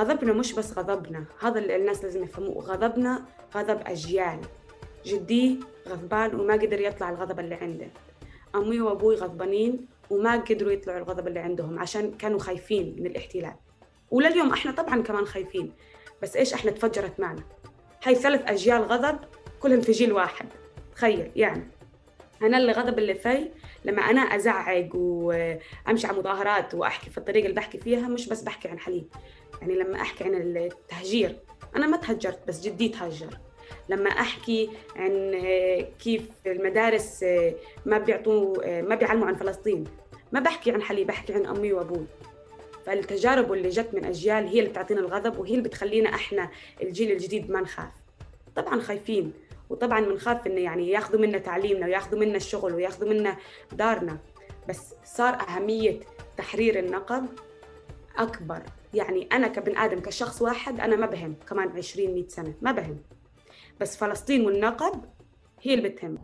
غضبنا مش بس غضبنا هذا اللي الناس لازم يفهموه غضبنا غضب أجيال جدي غضبان وما قدر يطلع الغضب اللي عنده. أمي وأبوي غضبانين وما قدروا يطلعوا الغضب اللي عندهم عشان كانوا خايفين من الاحتلال. ولليوم إحنا طبعا كمان خايفين بس إيش إحنا تفجرت معنا؟ هاي ثلاث أجيال غضب كلهم في جيل واحد. تخيل يعني أنا اللي غضب اللي في لما أنا ازعق وأمشي على مظاهرات وأحكي في الطريقة اللي بحكي فيها مش بس بحكي عن حليب. يعني لما أحكي عن التهجير أنا ما تهجرت بس جدي تهجر. لما أحكي عن كيف المدارس ما بيعطوا ما بيعلموا عن فلسطين. ما بحكي عن حليب بحكي عن أمي وأبوي. فالتجارب اللي جت من أجيال هي اللي بتعطينا الغضب وهي اللي بتخلينا إحنا الجيل الجديد ما نخاف. طبعا خايفين. وطبعا بنخاف إنه يعني ياخذوا منا تعليمنا وياخذوا منا الشغل وياخذوا منا دارنا. بس صار أهمية تحرير النقب أكبر. يعني أنا كبن آدم كشخص واحد أنا ما بهم. كمان 20 100 سنة ما بهم. بس فلسطين والنقب هي اللي بتهم.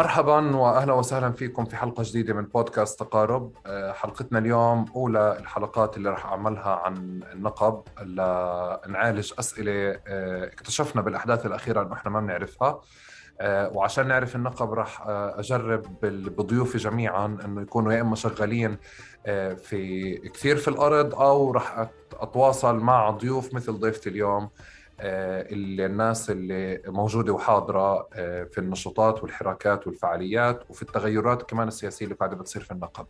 مرحبا واهلا وسهلا فيكم في حلقة جديدة من بودكاست تقارب. آه، حلقتنا اليوم أولى الحلقات اللي راح أعملها عن النقب لنعالج أسئلة آه، اكتشفنا بالأحداث الأخيرة إنه إحنا ما بنعرفها. آه، وعشان نعرف النقب راح أجرب بضيوفي جميعا إنه يكونوا يا إما شغالين في كثير في الأرض أو راح أتواصل مع ضيوف مثل ضيفتي اليوم. الناس اللي موجودة وحاضرة آه، في النشاطات والحراكات والفعاليات وفي التغيرات كمان السياسية اللي قاعدة بتصير في النقب.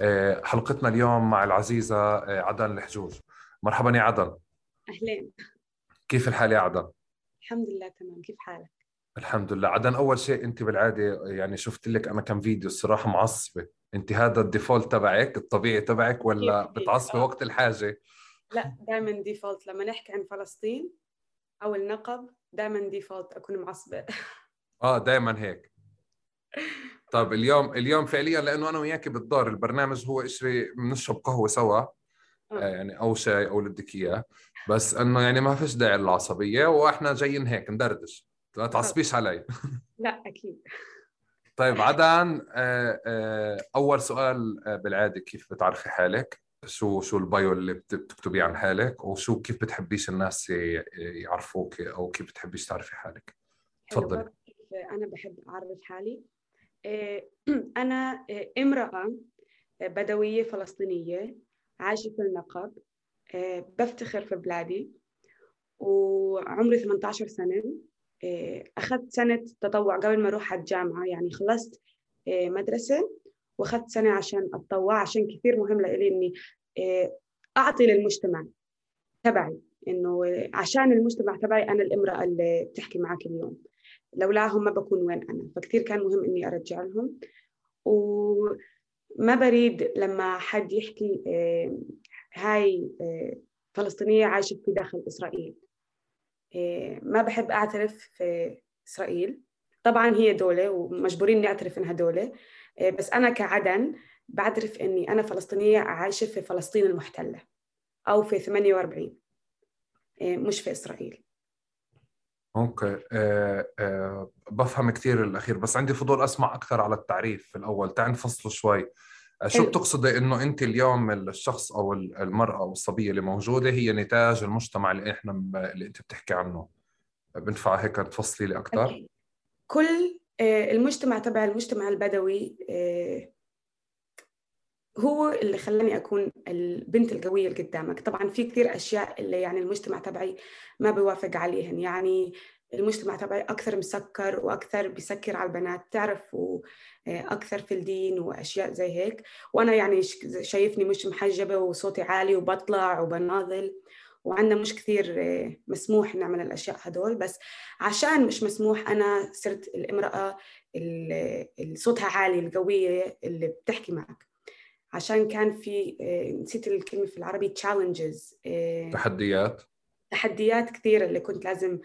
آه، حلقتنا اليوم مع العزيزة عدن الحجوج. مرحبا يا عدن. أهلين كيف الحال يا عدن؟ الحمد لله تمام. كيف حالك؟ الحمد لله. عدن أول شيء أنت بالعادة يعني شفت لك أنا كم فيديو الصراحة معصبة. أنت هذا الديفولت تبعك الطبيعي تبعك ولا بتعصبي وقت الحاجة؟ لا دائما default لما نحكي عن فلسطين أو النقب دائما default أكون معصبة. آه دائما هيك. طيب اليوم اليوم فعليا لأنه أنا وياك بالدار البرنامج هو إشي زي بنشرب قهوة سوا آه. آه. يعني أو شاي أو اللي بدك إياه. بس إنه يعني ما فيش داعي للعصبية وإحنا جايين هيك ندردش. لا تعصبيش علي. لا أكيد. طيب عدن آه، أول سؤال بالعادة كيف بتعرفي حالك؟ شو شو ال bio اللي بتكتبيه عن حالك وشو كيف بتحبيش الناس يعرفوك أو كيف بتحبيش تعرفي حالك. تفضلي. أنا بحب أعرف حالي؟ آه، أنا آه، امرأة بدوية فلسطينية عايشة في النقب آه، بفتخر في بلادي وعمري 18 سنة أخذت سنة تطوع قبل ما أروح على الجامعة يعني خلصت مدرسة وأخذت سنة عشان أتطوع عشان كثير مهم لإلي إني آه، أعطي للمجتمع تبعي إنه عشان المجتمع تبعي أنا الإمرأة اللي بتحكي معك اليوم. لولاهم ما بكون وين أنا. فكثير كان مهم إني أرجع لهم. وما بريد لما حد يحكي آه، هاي آه، فلسطينية عايشة في داخل إسرائيل. ما بحب أعترف في إسرائيل. طبعا هي دولة ومجبورين نعترف إنها دولة. بس أنا كعدن بعترف إني أنا فلسطينية عايشة في فلسطين المحتلة أو في 48 إيه، مش في إسرائيل. أوكي. أه أه بفهم كثير الأخير بس عندي فضول أسمع أكثر على التعريف في الأول. تعال نفصله شوي. آه، شو بتقصدي إنه أنت اليوم الشخص أو المرأة أو الصبية اللي موجودة هي نتاج المجتمع اللي إحنا اللي أنت بتحكي عنه؟ بنفع هيك تفصلي لي أكثر كل آه، المجتمع تبع المجتمع البدوي آه، هو اللي خلاني أكون البنت القوية اللي قدامك. طبعا في كثير أشياء اللي يعني المجتمع تبعي ما بيوافق عليهن. يعني المجتمع تبعي أكثر مسكر وأكثر بيسكر على البنات تعرف وأكثر في الدين وأشياء زي هيك. وأنا يعني شايفني مش محجبة وصوتي عالي وبطلع وبناضل. وعندنا مش كثير آه، مسموح نعمل الأشياء هدول بس عشان مش مسموح أنا صرت الامرأة اللي صوتها عالي القوية اللي بتحكي معك. عشان كان في آه، نسيت الكلمة في العربي challenges آه، تحديات؟ تحديات كثيرة اللي كنت لازم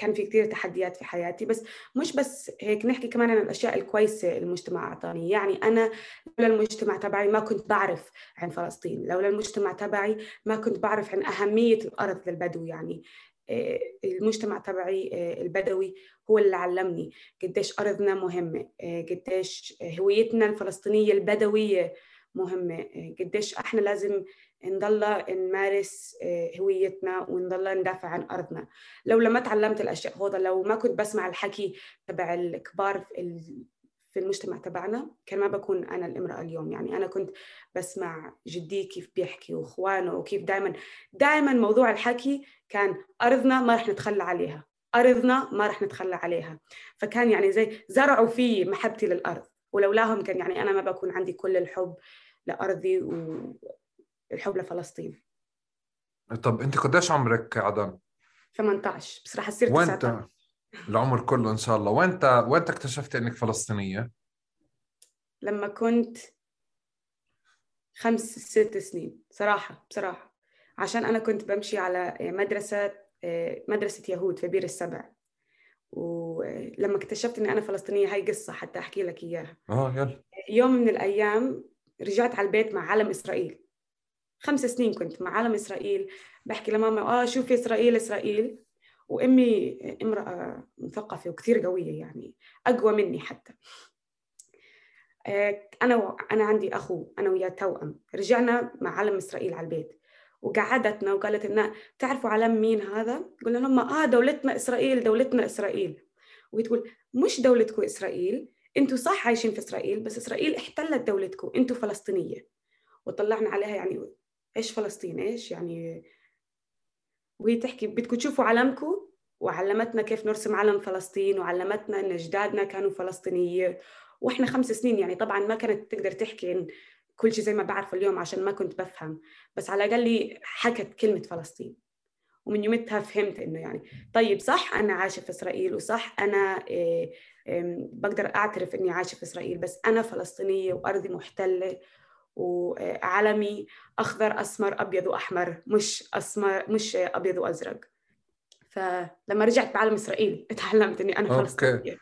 كان في كثير تحديات في حياتي بس مش بس هيك نحكي كمان عن الأشياء الكويسة المجتمع أعطاني. يعني أنا لولا المجتمع تبعي ما كنت بعرف عن فلسطين لولا المجتمع تبعي ما كنت بعرف عن أهمية الأرض للبدو. يعني آه، المجتمع تبعي آه، البدوي هو اللي علمني قديش أرضنا مهمة آه، قديش هويتنا الفلسطينية البدوية مهمة قديش إحنا لازم نضل نمارس هويتنا ونضل ندافع عن أرضنا. لو ما تعلمت الأشياء هذا لو ما كنت بسمع الحكي تبع الكبار في المجتمع تبعنا كان ما بكون أنا الإمرأة اليوم. يعني أنا كنت بسمع جدي كيف بيحكي وإخوانه وكيف دائما دائما موضوع الحكي كان أرضنا ما رح نتخلى عليها. أرضنا ما رح نتخلى عليها. فكان يعني زي زرعوا في محبتي للأرض. ولولاهم كان يعني أنا ما بكون عندي كل الحب لأرضي والحب لفلسطين طب أنت قديش عمرك عدن؟ 18 بس رح أصير 19 العمر كله إن شاء الله. وانت وانت اكتشفت إنك فلسطينية؟ لما كنت خمس ست سنين. صراحة بصراحة. عشان أنا كنت بمشي على مدرسة مدرسة يهود في بير السبع. ولما اكتشفت إني أنا فلسطينية هاي قصة حتى أحكي لك إياها. آه يلا. يوم من الأيام رجعت على البيت مع علم إسرائيل. خمس سنين كنت مع علم إسرائيل بحكي لماما آه شوفي إسرائيل إسرائيل. وأمي امرأة مثقفة وكثير قوية يعني أقوى مني حتى. آه، أنا أنا عندي أخو أنا وياه توأم. رجعنا مع علم إسرائيل على البيت. وقعدتنا وقالت لنا تعرفوا علم مين هذا؟ قلنا لهم آه دولتنا إسرائيل دولتنا إسرائيل. وهي تقول مش دولتكم إسرائيل أنتوا صح عايشين في إسرائيل بس إسرائيل احتلت دولتكم أنتوا فلسطينية. وطلعنا عليها يعني إيش فلسطين؟ إيش يعني؟ وهي تحكي بدكم تشوفوا علمكم وعلمتنا كيف نرسم علم فلسطين وعلمتنا إن أجدادنا كانوا فلسطينية. وإحنا خمس سنين يعني طبعا ما كانت تقدر تحكي إن كل شيء زي ما بعرفه اليوم عشان ما كنت بفهم. بس على الأقل حكت كلمة فلسطين. ومن يومتها فهمت إنه يعني طيب صح أنا عايشة في إسرائيل وصح أنا إيه بقدر أعترف إني عايشة في إسرائيل بس أنا فلسطينية وأرضي محتلة وعلمي أخضر أسمر أبيض وأحمر مش أسمر مش أبيض وأزرق. فلما رجعت بعالم إسرائيل تعلمت إني أنا فلسطينية.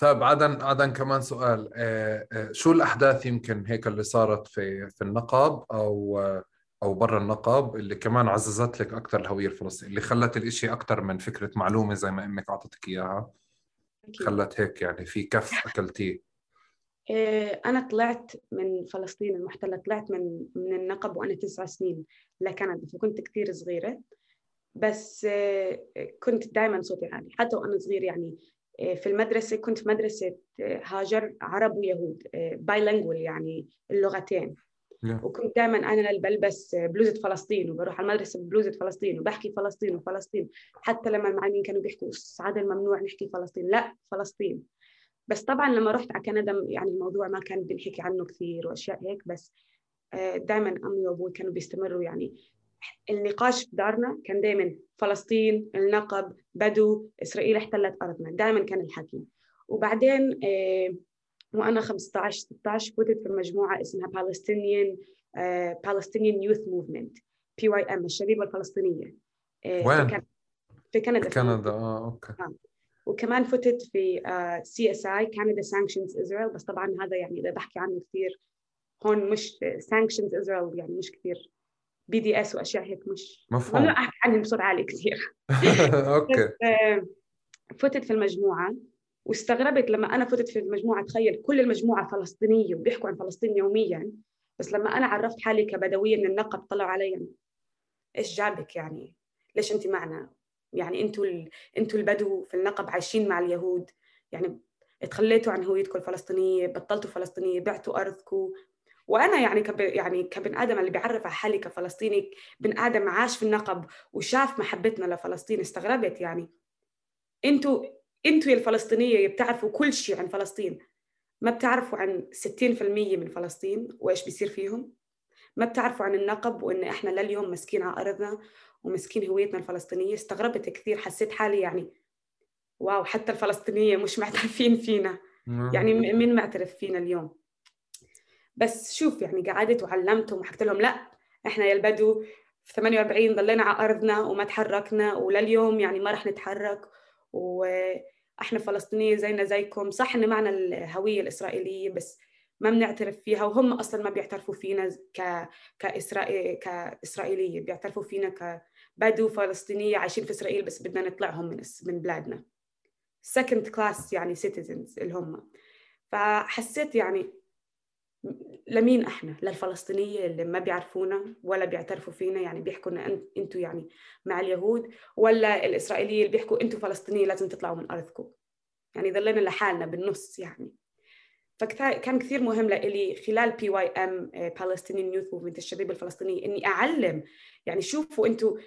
طيب عدن عدن كمان سؤال. آه، آه، شو الأحداث يمكن هيك اللي صارت في في النقب أو أو برا النقب اللي كمان عززت لك أكثر الهوية الفلسطينية اللي خلت الإشي أكثر من فكرة معلومة زي ما إمك أعطتك إياها؟ خلت هيك يعني في كف أكلتيه. آه، أنا طلعت من فلسطين المحتلة طلعت من من النقب وأنا تسع سنين لكندا فكنت كثير صغيرة. بس آه، كنت دائما صوتي عالي حتى وأنا صغير يعني آه، في المدرسة كنت في مدرسة هاجر عرب ويهود بايلينجوال يعني اللغتين. وكنت دائما اللي بلبس بلوزة فلسطين وبروح على المدرسة ببلوزه فلسطين وبحكي فلسطين وفلسطين. حتى لما المعلمين كانوا بيحكوا عادل ممنوع نحكي فلسطين لا فلسطين. بس طبعا لما رحت على كندا يعني الموضوع ما كان بنحكي عنه كثير وأشياء هيك بس آه، دائما أمي وأبوي كانوا بيستمروا يعني. النقاش في دارنا كان دائما فلسطين النقب بدو إسرائيل احتلت ارضنا دائما كان الحكي وبعدين آه، وأنا 15 16 فتت في مجموعة اسمها Palestinian uh, Palestinian Youth Movement PYM الشبيبة الفلسطينية. وين؟ في كندا. في كندا. آه أوكي. آه. وكمان فتت في CSI Canada Sanctions Israel بس طبعا هذا يعني إذا بحكي عنه كثير هون مش sanctions اسرائيل يعني مش كثير. BDS وأشياء هيك مش مفهوم. أحكي عنهم بصوت عالي كثير. أوكي. آه، فتت في المجموعة واستغربت لما أنا فتت في المجموعة تخيل كل المجموعة فلسطينية وبيحكوا عن فلسطين يوميا بس لما أنا عرفت حالي كبدويه من النقب طلعوا علي إيش جابك يعني؟ ليش أنت معنا؟ يعني أنتوا ال... أنتوا البدو في النقب عايشين مع اليهود. يعني تخليتوا عن هويتكم الفلسطينية بطلتوا فلسطينية بعتوا أرضكم. وأنا يعني كب... يعني كبن آدم اللي بيعرف على حالي كفلسطيني بن آدم عاش في النقب وشاف محبتنا لفلسطين استغربت يعني. أنتوا أنتوا يا الفلسطينية بتعرفوا كل شيء عن فلسطين. ما بتعرفوا عن 60% من فلسطين وإيش بيصير فيهم. ما بتعرفوا عن النقب وإن إحنا لليوم مسكين على أرضنا ومسكين هويتنا الفلسطينية. استغربت كثير حسيت حالي يعني واو حتى الفلسطينية مش معترفين فينا. يعني مين معترف فينا اليوم؟ بس شوف يعني قعدت وعلمتهم وحكيت لهم لا إحنا يا البدو في 48 ضلينا على أرضنا وما تحركنا ولليوم يعني ما رح نتحرك. وإحنا فلسطينية زينا زيكم. صح ان معنا الهوية الإسرائيلية بس ما بنعترف فيها. وهم أصلا ما بيعترفوا فينا ك كإسرائيل كإسرائيلية بيعترفوا فينا كبدو فلسطينية عايشين في إسرائيل بس بدنا نطلعهم من من بلادنا. Second class يعني citizens اللي هم. فحسيت يعني لمين إحنا؟ للفلسطينية اللي ما بيعرفونا ولا بيعترفوا فينا يعني بيحكوا لنا أنتوا يعني مع اليهود ولا الإسرائيلية اللي بيحكوا أنتوا فلسطينية لازم تطلعوا من أرضكم. يعني ضلينا لحالنا بالنص يعني. فكان كثير مهم لإلي خلال PYM Palestinian Youth Movement الشباب الفلسطيني إني أعلم يعني شوفوا أنتوا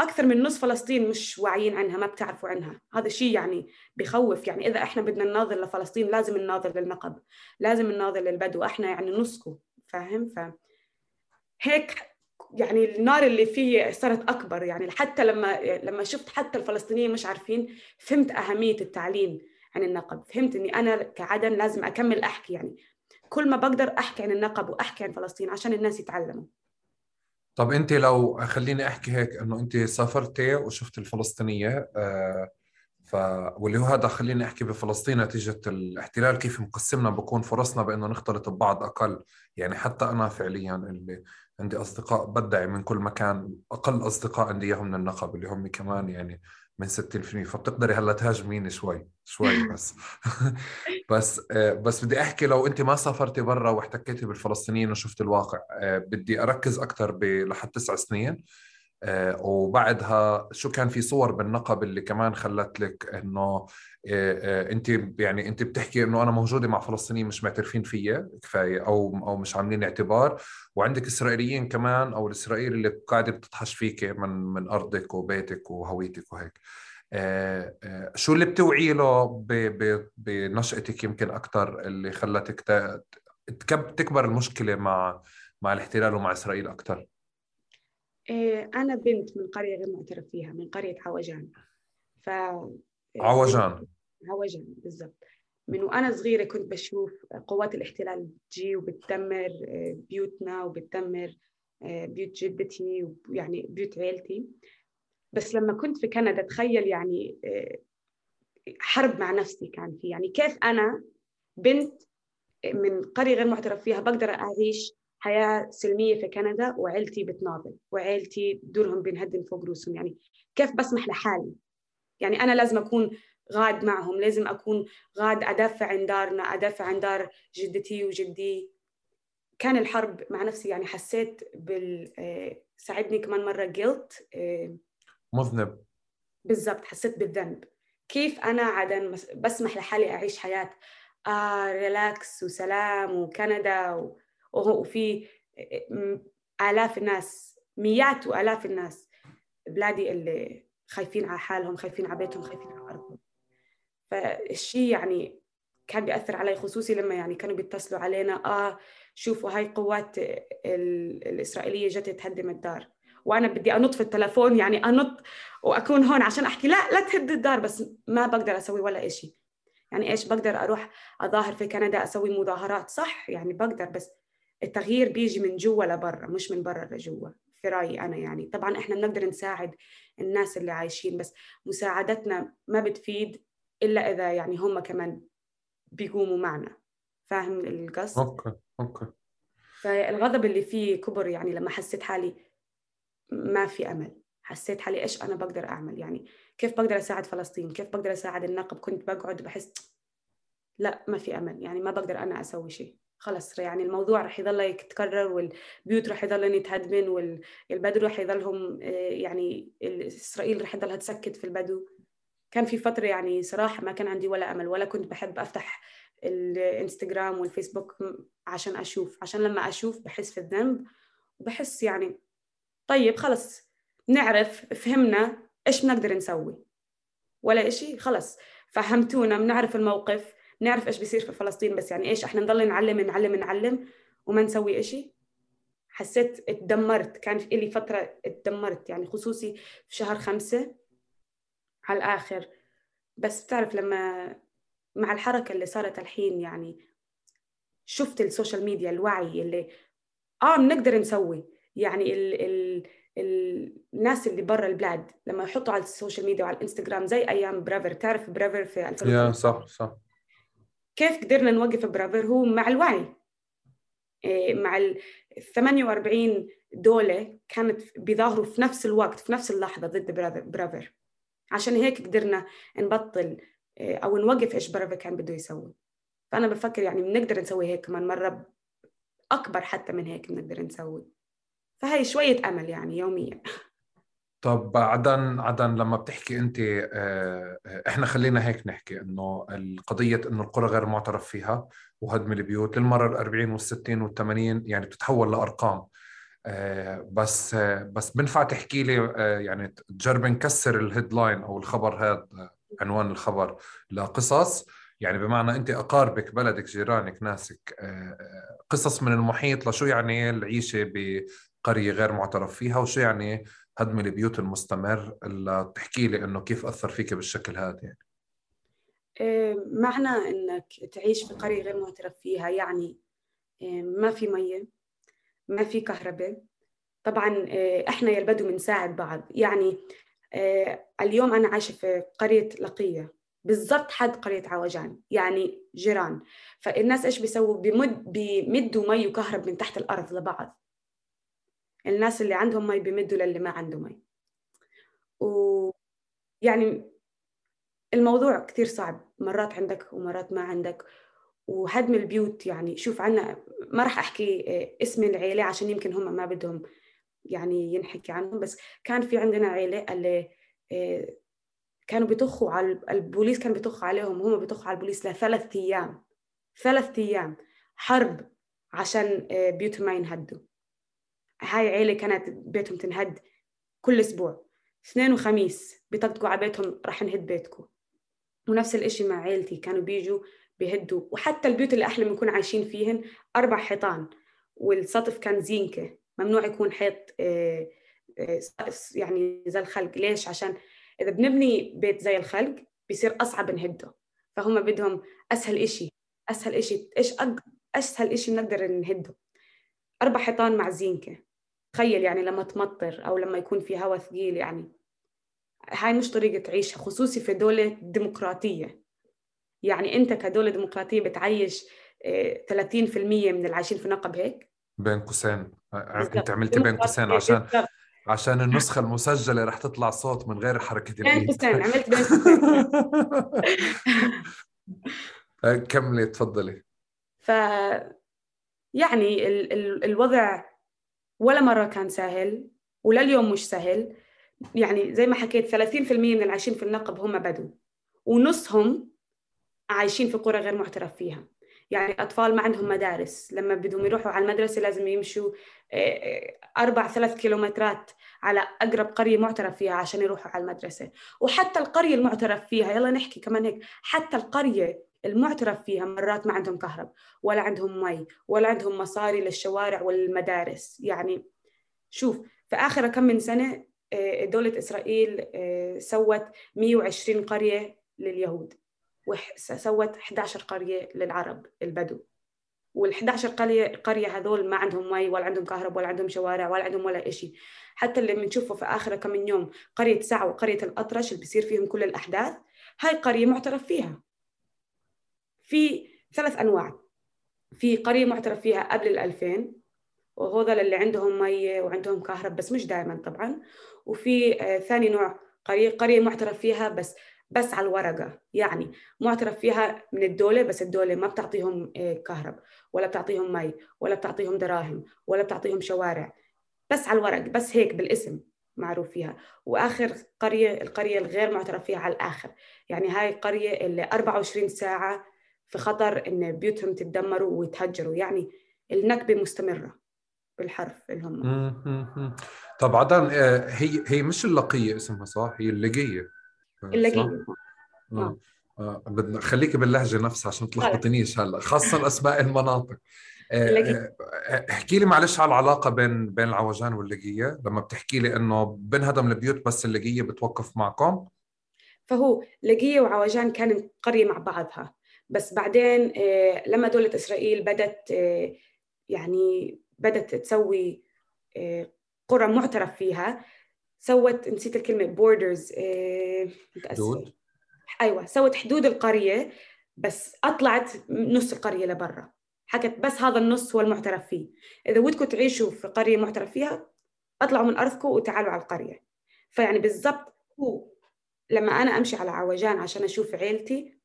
أكثر من نص فلسطين مش واعيين عنها ما بتعرفوا عنها. هذا شيء يعني بخوف. يعني إذا إحنا بدنا نناظر لفلسطين لازم نناظر للنقب لازم نناظر للبدو. إحنا يعني نسكو فاهم؟ ف هيك يعني النار اللي فيه صارت أكبر. يعني حتى لما لما شفت حتى الفلسطينيين مش عارفين فهمت أهمية التعليم عن النقب. فهمت إني أنا كعدن لازم أكمل أحكي. يعني كل ما بقدر أحكي عن النقب وأحكي عن فلسطين عشان الناس يتعلموا. طب انت لو خليني احكي هيك انه انت سافرتي وشفت الفلسطينية آه ف واللي هو هذا خليني احكي بفلسطين نتيجه الاحتلال كيف مقسمنا بكون فرصنا بأنه نختلط ببعض أقل. يعني حتى أنا فعليا اللي عندي أصدقاء بدعي من كل مكان أقل أصدقاء عندي إياهم من النقب اللي هم كمان يعني من 60% فبتقدري هلأ تهاجميني شوي شوي بس. بس آه، بس بدي أحكي لو انت ما سافرتي برا واحتكيتي بالفلسطينيين وشفت الواقع آه، بدي أركز أكثر لحد تسع سنين آه، وبعدها شو كان في صور بالنقب اللي كمان خلت لك إنه انت يعني انت بتحكي انه أنا موجوده مع فلسطينيين مش معترفين فيا كفاية أو أو مش عاملين اعتبار. وعندك إسرائيليين كمان أو الاسرائيلي اللي قاعدة بتطحش فيك من من أرضك وبيتك وهويتك وهيك. آه، آه، شو اللي بتوعي له بنشأتك يمكن أكثر اللي خلتك تكبر المشكلة مع مع الاحتلال ومع إسرائيل أكثر؟ آه، أنا بنت من قرية غير معترف فيها من قرية عوجان. ف عوجان. عوجان بالضبط. من وأنا صغيرة كنت بشوف قوات الاحتلال بتجي وبتدمر بيوتنا وبتدمر بيوت جدتي ويعني بيوت عيلتي. بس لما كنت في كندا تخيل يعني آه، حرب مع نفسي كان في. يعني كيف أنا بنت من قرية غير معترف فيها بقدر أعيش حياة سلمية في كندا وعيلتي بتناضل وعيلتي دورهم بينهدم فوق رؤوسهم. يعني كيف بسمح لحالي؟ يعني أنا لازم أكون غاد معهم. لازم أكون غاد أدافع عن دارنا أدافع عن دار جدتي وجدي. كان الحرب مع نفسي يعني حسيت بال آه، ساعدني كمان مرة جيلت مذنب. بالضبط حسيت بالذنب. كيف أنا عدن بسمح لحالي أعيش حياة آه ريلاكس وسلام وكندا وفي آلاف الناس مئات وآلاف الناس بلادي اللي خايفين على حالهم خايفين على بيتهم خايفين على أرضهم. فالشيء يعني كان بيأثر علي خصوصي لما يعني كانوا بيتصلوا علينا آه شوفوا هاي قوات الإسرائيلية جت تهدم الدار. وأنا بدي أنط في التلفون يعني أنط وأكون هون عشان أحكي لا لا تهد الدار بس ما بقدر أسوي ولا شيء يعني إيش بقدر أروح أظاهر في كندا أسوي مظاهرات؟ صح يعني بقدر بس التغيير بيجي من جوا لبرا مش من برا لجوا في رأيي أنا يعني. طبعا إحنا بنقدر نساعد الناس اللي عايشين بس مساعدتنا ما بتفيد إلا إذا يعني هم كمان بيقوموا معنا. فاهم القصد؟ أوكي أوكي. فالغضب اللي فيه كبر يعني لما حسيت حالي ما في أمل. حسيت حالي إيش أنا بقدر أعمل؟ يعني كيف بقدر أساعد فلسطين؟ كيف بقدر أساعد النقب؟ كنت بقعد بحس لا ما في أمل. يعني ما بقدر أنا أسوي شيء. خلص يعني الموضوع رح يضل يتكرر والبيوت رح يضلن يتهدمن والبدو رح يضلهم آه، يعني إسرائيل رح يضلها تسكت في البدو. كان في فترة يعني صراحة ما كان عندي ولا أمل ولا كنت بحب أفتح الإنستغرام والفيسبوك عشان أشوف. عشان لما أشوف بحس في الذنب وبحس يعني طيب خلص نعرف فهمنا إيش بنقدر نسوي. ولا إشي خلص فهمتونا بنعرف الموقف نعرف إيش بيصير في فلسطين بس يعني إيش إحنا نضل نعلم نعلم نعلم وما نسوي إشي. حسيت اتدمرت. كان في لي فترة اتدمرت. يعني خصوصي في شهر خمسة على الآخر. بس بتعرف لما مع الحركة اللي صارت الحين يعني شفت ال social media الوعي اللي آه بنقدر نسوي. يعني ال ال الناس اللي برا البلاد لما يحطوا على ال social media وعلى الإنستغرام زي أيام برافر. تعرف برافر في يا 2015 صح صح. كيف قدرنا نوقف برافر؟ هو مع الوعي. إيه، مع ال 48 دولة كانت بيظاهروا في نفس الوقت في نفس اللحظة ضد برافر. عشان هيك قدرنا نبطل إيه، أو نوقف إيش برافر كان بده يسوي. فأنا بفكر يعني بنقدر نسوي هيك كمان مرة أكبر حتى من هيك بنقدر نسوي. فهي شوية أمل يعني يوميا. طب عدن عدن لما بتحكي أنت آه، إحنا خلينا هيك نحكي إنه القضية إنه القرى غير معترف فيها وهدم البيوت للمرة ال 40 وال 60 وال 80 يعني بتتحول لأرقام. آه، بس آه، بس بنفع تحكي لي آه، يعني تجرب نكسر ال headline أو الخبر هذا آه، عنوان الخبر لقصص؟ يعني بمعنى أنت أقاربك بلدك جيرانك ناسك قصص من المحيط لشو يعني العيشة بقرية غير معترف فيها؟ وشو يعني هدم البيوت المستمر؟ اللي تحكي لي إنه كيف أثر فيك بالشكل هذا يعني. معنى إنك تعيش في قرية غير معترف فيها يعني ما في مية. ما في كهرباء. طبعا إيه، إحنا يا البدو بنساعد بعض. يعني إيه، اليوم أنا عايشة في قرية لقية. بالضبط حد قرية عوجان يعني جيران. فالناس إيش بيسووا؟ بمد بيمدوا مي وكهرب من تحت الأرض لبعض. الناس اللي عندهم مي بيمدوا للي ما عنده مي. ويعني الموضوع كثير صعب. مرات عندك ومرات ما عندك. وهدم البيوت يعني شوف عنا ما راح أحكي آه، اسم العيلة عشان يمكن هم ما بدهم يعني ينحكي عنهم بس كان في عندنا عيلة اللي آه، كانوا بيطخوا على البوليس كان بيطخ عليهم هم بيطخوا على البوليس لثلاث أيام ثلاث أيام حرب عشان آه، بيوتهم ما ينهدوا. هاي عيلة كانت بيتهم تنهد كل أسبوع. اثنين وخميس بيطقطقوا على بيتهم راح نهد بيتكم. ونفس الإشي مع عيلتي كانوا بيجوا بيهدوا. وحتى البيوت اللي إحنا بنكون عايشين فيهن أربع حيطان والسطف كان زينكة. ممنوع يكون حيط آه، آه، يعني زي الخلق. ليش؟ عشان إذا بنبني بيت زي الخلق بيصير أصعب نهده. فهم بدهم أسهل إشي أسهل إشي. إيش. أسهل إشي بنقدر نهده؟ أربع حيطان مع زينكة. تخيل يعني لما تمطر أو لما يكون في هواء ثقيل يعني. هاي مش طريقة عيشها خصوصي في دولة ديمقراطية. يعني أنت كدولة ديمقراطية بتعيش آه، 30% من العايشين في نقب هيك؟ بين قوسين. أنت عملتي بين قوسين عشان. عشان النسخة المسجلة رح تطلع صوت من غير حركة بين الإيد. قوسين عملت بين قوسين. كملي تفضلي. ف يعني ال ال الوضع ولا مرة كان سهل ولليوم مش سهل. يعني زي ما حكيت 30% من العايشين في النقب هم بدو. ونصهم عايشين في قرى غير معترف فيها. يعني أطفال ما عندهم مدارس. لما بدهم يروحوا على المدرسة لازم يمشوا آه، آه، أربع ثلاث كيلومترات على أقرب قرية معترف فيها عشان يروحوا على المدرسة. وحتى القرية المعترف فيها يلا نحكي كمان هيك حتى القرية المعترف فيها مرات ما عندهم كهرب ولا عندهم مي ولا عندهم مصاري للشوارع والمدارس. يعني شوف في آخر كم من سنة آه، دولة إسرائيل سوت 120 قرية لليهود. وسوت 11 قرية للعرب البدو. وال 11 قرية قرية هذول ما عندهم مي ولا عندهم كهرب ولا عندهم شوارع ولا عندهم ولا إشي. حتى اللي بنشوفه في آخر كم من يوم قرية سعى وقرية الأطرش اللي بيصير فيهم كل الأحداث هاي قرية معترف فيها. في ثلاث أنواع. في قرية معترف فيها قبل ال 2000 وهذول اللي عندهم مية وعندهم كهرب بس مش دائما طبعا. وفي آه ثاني نوع قرية قرية معترف فيها بس بس على الورقة. يعني معترف فيها من الدولة بس الدولة ما بتعطيهم آه كهرب ولا بتعطيهم مي ولا بتعطيهم دراهم ولا بتعطيهم شوارع. بس على الورق بس هيك بالاسم معروف فيها. وآخر قرية القرية الغير معترف فيها على الآخر. يعني هاي القرية اللي 24 ساعة في خطر إن بيوتهم تتدمروا ويتهجروا. يعني النكبة مستمرة بالحرف اللي هم. طب عدن آه، هي هي مش اللقية اسمها صح؟ هي اللقية. آه،؟ آه. آه. بدنا خليكي باللهجة نفسها عشان تلخبطنيش هلا خاصة أسماء المناطق احكي لي معلش على العلاقة بين بين العوجان واللقية لما بتحكي لي إنه بنهدم البيوت بس اللقية بتوقف معكم فهو لقية وعوجان كانت قرية مع بعضها بس بعدين لما دولة إسرائيل بدت يعني بدت تسوي قرى معترف فيها سوت نسيت الكلمة borders حدود؟ أيوه سوت حدود القرية بس أطلعت نص القرية لبرا. حكت بس هذا النص هو المعترف فيه. إذا ودكم تعيشوا في قرية معترف فيها أطلعوا من أرضكم وتعالوا على القرية. فيعني بالضبط هو لما أنا أمشي على عوجان عشان أشوف عيلتي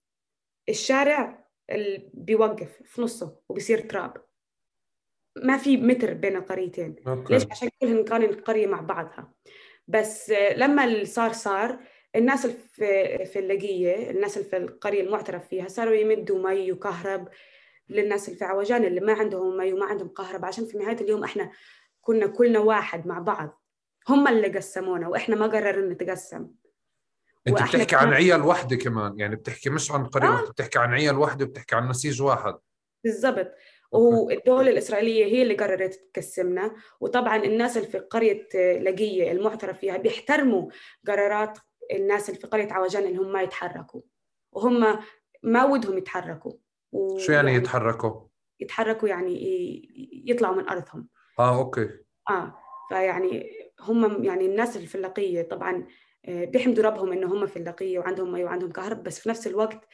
الشارع بيوقف في نصه وبصير تراب. ما في متر بين القريتين. أوكي. ليش؟ عشان كلهم نقارن القرية مع بعضها. بس لما اللي صار صار الناس في في اللقية الناس في القرية المعترف فيها صاروا يمدوا مي وكهرب للناس اللي في عوجان اللي ما عندهم مي وما عندهم كهرب عشان في نهاية اليوم إحنا كنا كلنا واحد مع بعض. هم اللي قسمونا وإحنا ما قررنا نتقسم. أنت بتحكي عن عيال وحدة كمان يعني بتحكي مش عن قرية آه. بتحكي عن عيال وحده بتحكي عن نسيج واحد. بالضبط. والدولة الإسرائيلية هي اللي قررت تقسمنا وطبعا الناس اللي في قرية لقية المعترف فيها بيحترموا قرارات الناس اللي في قرية عوجان إنهم ما يتحركوا. وهم ما ودهم يتحركوا. و... شو يعني يتحركوا؟ يتحركوا يعني يطلعوا من أرضهم. آه أوكي. آه فيعني هم يعني الناس اللي في اللقية طبعا آه، بيحمدوا ربهم انه هم في اللقية وعندهم مي وعندهم كهرب بس في نفس الوقت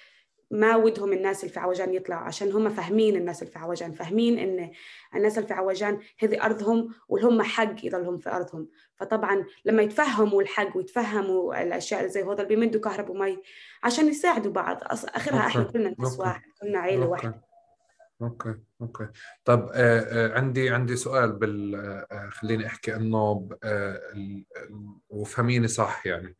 ما ودهم الناس اللي في عوجان يطلعوا عشان هم فاهمين الناس اللي في عوجان فاهمين إن الناس اللي في عوجان هذه أرضهم ولهم حق يضلهم في أرضهم. فطبعا لما يتفهموا الحق ويتفهموا الأشياء اللي زي هذا بيمدوا كهرب ومي عشان يساعدوا بعض. آخرها إحنا كلنا ناس واحد كلنا عيلة واحدة. okay okay. طب آه آه عندي عندي سؤال بال آه خليني أحكي إنه آه وفهميني صح يعني.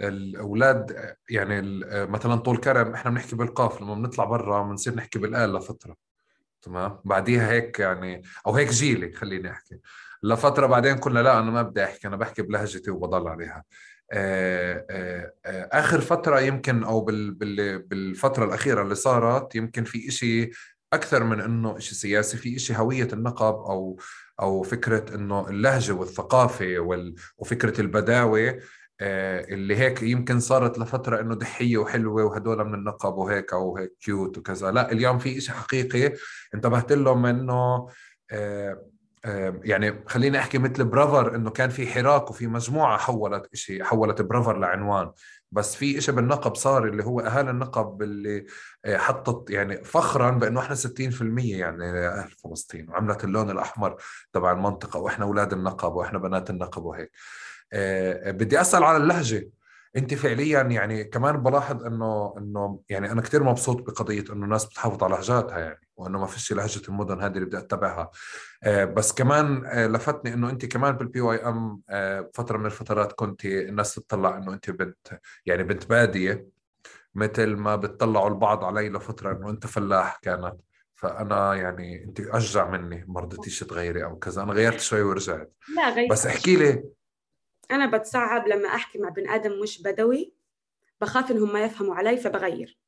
الأولاد يعني مثلا طول كرم إحنا بنحكي بالقاف لما بنطلع برا بنصير نحكي بالآل لفترة تمام؟ بعديها هيك يعني أو هيك جيلي خليني أحكي. لفترة بعدين قلنا لا أنا ما بدي أحكي أنا بحكي بلهجتي وبضل عليها. آه، آه، آه، آخر فترة يمكن أو بالفترة الأخيرة اللي صارت يمكن في إشي أكثر من إنه شيء سياسي في شيء هوية النقب أو أو فكرة إنه اللهجة والثقافة وفكرة البداوة اللي هيك يمكن صارت لفترة إنه دحيه وحلوة وهدول من النقب وهيك أو هيك كيوت وكذا. لا اليوم في شيء حقيقي انتبهت لهم إنه آه، آه، يعني خليني أحكي مثل برافر إنه كان في حراك وفي مجموعة حولت شيء حولت برافر لعنوان. بس في شيء بالنقب صار اللي هو اهالي النقب اللي آه، حطت يعني فخرا بإنه إحنا 60% يعني أهل فلسطين وعملت اللون الأحمر تبع المنطقة وإحنا أولاد النقب وإحنا بنات النقب وهيك. آه، بدي أسأل على اللهجة. أنت فعليا يعني كمان بلاحظ إنه إنه يعني أنا كثير مبسوط بقضية إنه الناس بتحافظ على لهجاتها يعني وإنه ما فيش لهجة المدن هذه اللي بدي أتبعها. آه، بس كمان آه، لفتني إنه أنت كمان بالبي واي ام آه، فترة من الفترات كنت الناس تطلع إنه أنت بنت يعني بنت بادية مثل ما بتطلعوا البعض علي لفترة إنه أنت فلاح كانت. فأنا يعني أنت أشجع مني ما رضيتيش تغيري أو كذا. أنا غيرت شوي ورجعت. لا غيرت بس احكي لي أنا بتصعب لما أحكي مع بني آدم مش بدوي بخاف إنهم ما يفهموا علي فبغير.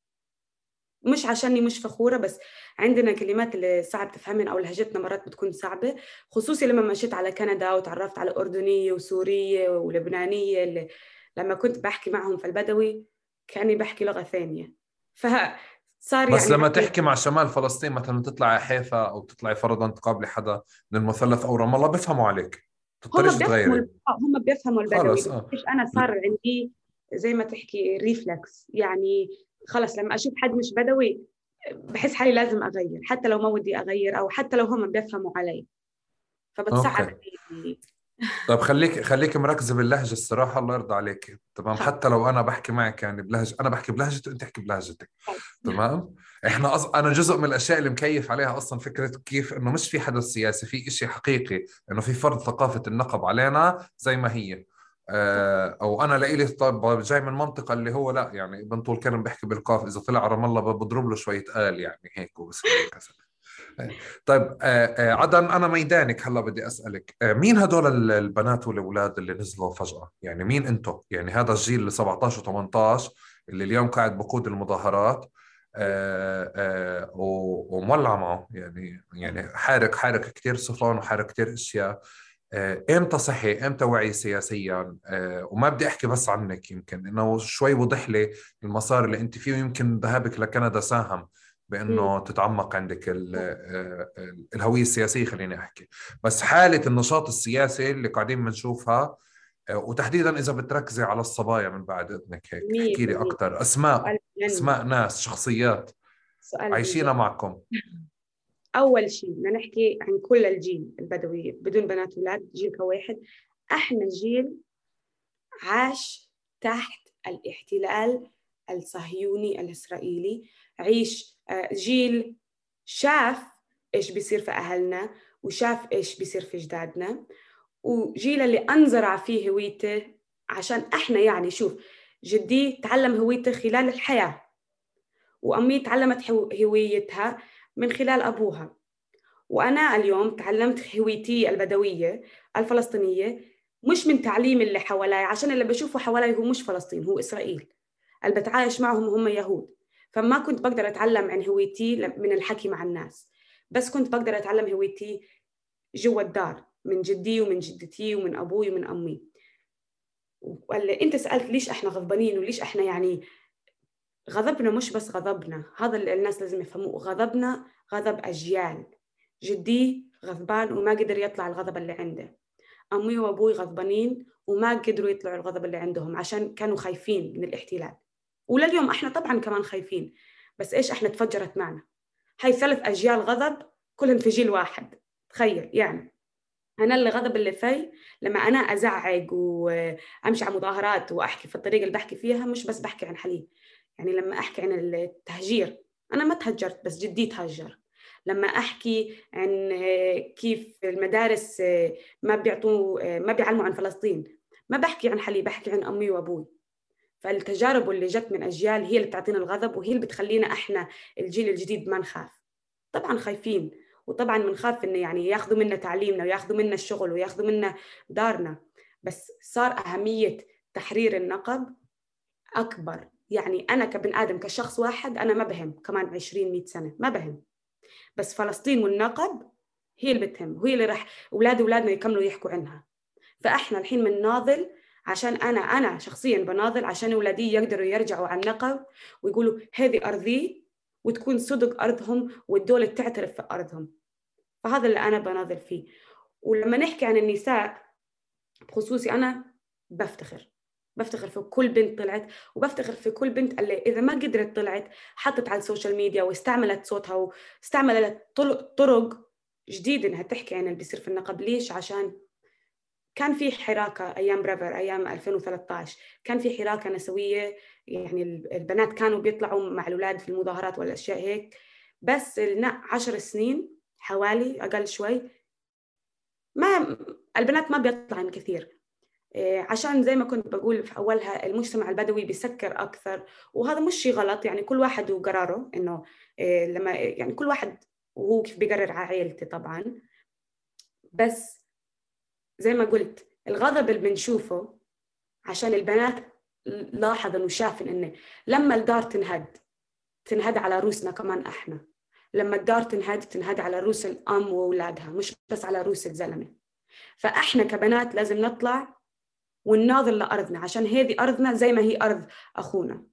مش عشاني مش فخورة بس عندنا كلمات اللي صعب تفهمين أو لهجتنا مرات بتكون صعبة خصوصي لما مشيت على كندا وتعرفت على أردنية وسورية ولبنانية اللي لما كنت بحكي معهم في البدوي كأني بحكي لغة ثانية. ف صار بس يعني لما تحكي مع شمال فلسطين مثلا تطلعي حيفا أو تطلعي فرضا تقابلي حدا من المثلث أو رام الله بيفهموا عليك. تضطريش تغيري هم بيفهموا البدوي. آه. أنا صار عندي زي ما تحكي ريفلكس يعني خلص لما أشوف حد مش بدوي بحس حالي لازم أغير حتى لو ما ودي أغير أو حتى لو هم بيفهموا علي. فبتصعب طيب خليك خليك مركزه باللهجة الصراحة الله يرضى عليك. تمام؟ حتى لو أنا بحكي معك يعني بلهجه أنا بحكي بلهجتي وأنت تحكي بلهجتك. تمام؟ إحنا أص... أنا جزء من الأشياء اللي مكيف عليها أصلا فكرة كيف إنه مش في حدث سياسي في شيء حقيقي إنه في فرض ثقافة النقب علينا زي ما هي. آه، أو أنا لإلي طيب جاي من منطقة اللي هو لا يعني ابن طول كرم بيحكي بالقاف إذا طلع رام الله بضرب له شوية قال يعني هيك وبس كذا. آه، طيب آه، عدن أنا ميدانك هلأ بدي أسألك مين هدول البنات والأولاد اللي نزلوا فجأة؟ يعني مين أنتم يعني هذا الجيل اللي 17 و18 اللي اليوم قاعد بقود المظاهرات. ومولع معه. يعني يعني حارق حارق كثير صفان وحارق كثير أشياء. آه، إمتى صحي؟ إمتى وعي سياسيا؟ آه، وما بدي أحكي بس عنك يمكن إنه شوي وضح لي المسار اللي أنت فيه يمكن ذهابك لكندا ساهم بإنه تتعمق عندك آه، الهوية السياسية خليني أحكي. بس حالة النشاط السياسي اللي قاعدين بنشوفها آه، وتحديدا إذا بتركزي على الصبايا من بعد إذنك هيك احكي لي أكثر أسماء أسماء ناس شخصيات عايشينها معكم. أول شيء بدنا نحكي عن كل الجيل البدوي بدون بنات وولاد جيل كواحد. إحنا جيل عاش تحت الاحتلال الصهيوني الإسرائيلي. عيش آه، جيل شاف إيش بيصير في أهلنا وشاف إيش بيصير في جدادنا. وجيل اللي أنزرع فيه هويته عشان إحنا يعني شوف جدي تعلم هويته خلال الحياة وأمي تعلمت هويتها من خلال أبوها. وأنا اليوم تعلمت هويتي البدوية الفلسطينية مش من تعليم اللي حوالي عشان اللي بشوفه حوالي هو مش فلسطين هو إسرائيل. اللي بتعايش معهم هم يهود. فما كنت بقدر أتعلم عن هويتي من الحكي مع الناس. بس كنت بقدر أتعلم هويتي جوا الدار. من جدي ومن جدتي ومن أبوي ومن أمي. ولا أنت سألت ليش إحنا غضبانين وليش إحنا يعني غضبنا؟ مش بس غضبنا هذا اللي الناس لازم يفهموه غضبنا غضب أجيال. جدي غضبان وما قدر يطلع الغضب اللي عنده. أمي وأبوي غضبانين وما قدروا يطلعوا الغضب اللي عندهم عشان كانوا خايفين من الاحتلال. ولليوم إحنا طبعا كمان خايفين بس إيش إحنا تفجرت معنا؟ هاي ثلاث أجيال غضب كلهم في جيل واحد. تخيل يعني. أنا اللي غضب اللي في لما أنا ازعق وأمشي على مظاهرات وأحكي في الطريقة اللي بحكي فيها مش بس بحكي عن حليب. يعني لما أحكي عن التهجير أنا ما تهجرت بس جدي تهجر. لما أحكي عن كيف المدارس ما بيعطوا ما بيعلموا عن فلسطين ما بحكي عن حليب بحكي عن أمي وأبوي. فالتجارب اللي جت من أجيال هي اللي بتعطينا الغضب وهي اللي بتخلينا إحنا الجيل الجديد ما نخاف. طبعا خايفين. وطبعا بنخاف إنه يعني ياخذوا منا تعليمنا وياخذوا منا الشغل وياخذوا منا دارنا. بس صار أهمية تحرير النقب أكبر. يعني أنا كبن آدم كشخص واحد أنا ما بهم كمان 20 100 سنة ما بهم. بس فلسطين والنقب هي اللي بتهم وهي اللي راح أولاد أولادنا يكملوا يحكوا عنها. فإحنا الحين بنناضل عشان أنا أنا شخصيا بناضل عشان أولادي يقدروا يرجعوا على النقب ويقولوا هذه أرضي وتكون صدق أرضهم والدولة تعترف في أرضهم. فهذا اللي أنا بناضل فيه. ولما نحكي عن النساء بخصوصي أنا بفتخر. بفتخر في كل بنت طلعت وبفتخر في كل بنت اللي إذا ما قدرت طلعت حطت على ال social media واستعملت صوتها واستعملت طرق جديدة إنها تحكي عن اللي بيصير في النقب. ليش؟ عشان كان في حراكة أيام بريفر أيام 2013 كان في حراكة نسوية يعني البنات كانوا بيطلعوا مع الأولاد في المظاهرات والأشياء هيك. بس عشر سنين حوالي أقل شوي ما البنات ما بيطلعن كثير. إيه، عشان زي ما كنت بقول في أولها المجتمع البدوي بيسكر أكثر. وهذا مش شيء غلط يعني كل واحد وقراره إنه إيه، لما يعني كل واحد وهو كيف بيقرر على عائلته طبعا. بس زي ما قلت الغضب اللي بنشوفه عشان البنات لاحظوا وشافن انه لما الدار تنهد تنهد على روسنا كمان إحنا. لما الدار تنهد تنهد على روس الأم وأولادها مش بس على روس الزلمة. فإحنا كبنات لازم نطلع ونناظر لأرضنا عشان هذه أرضنا زي ما هي أرض أخونا.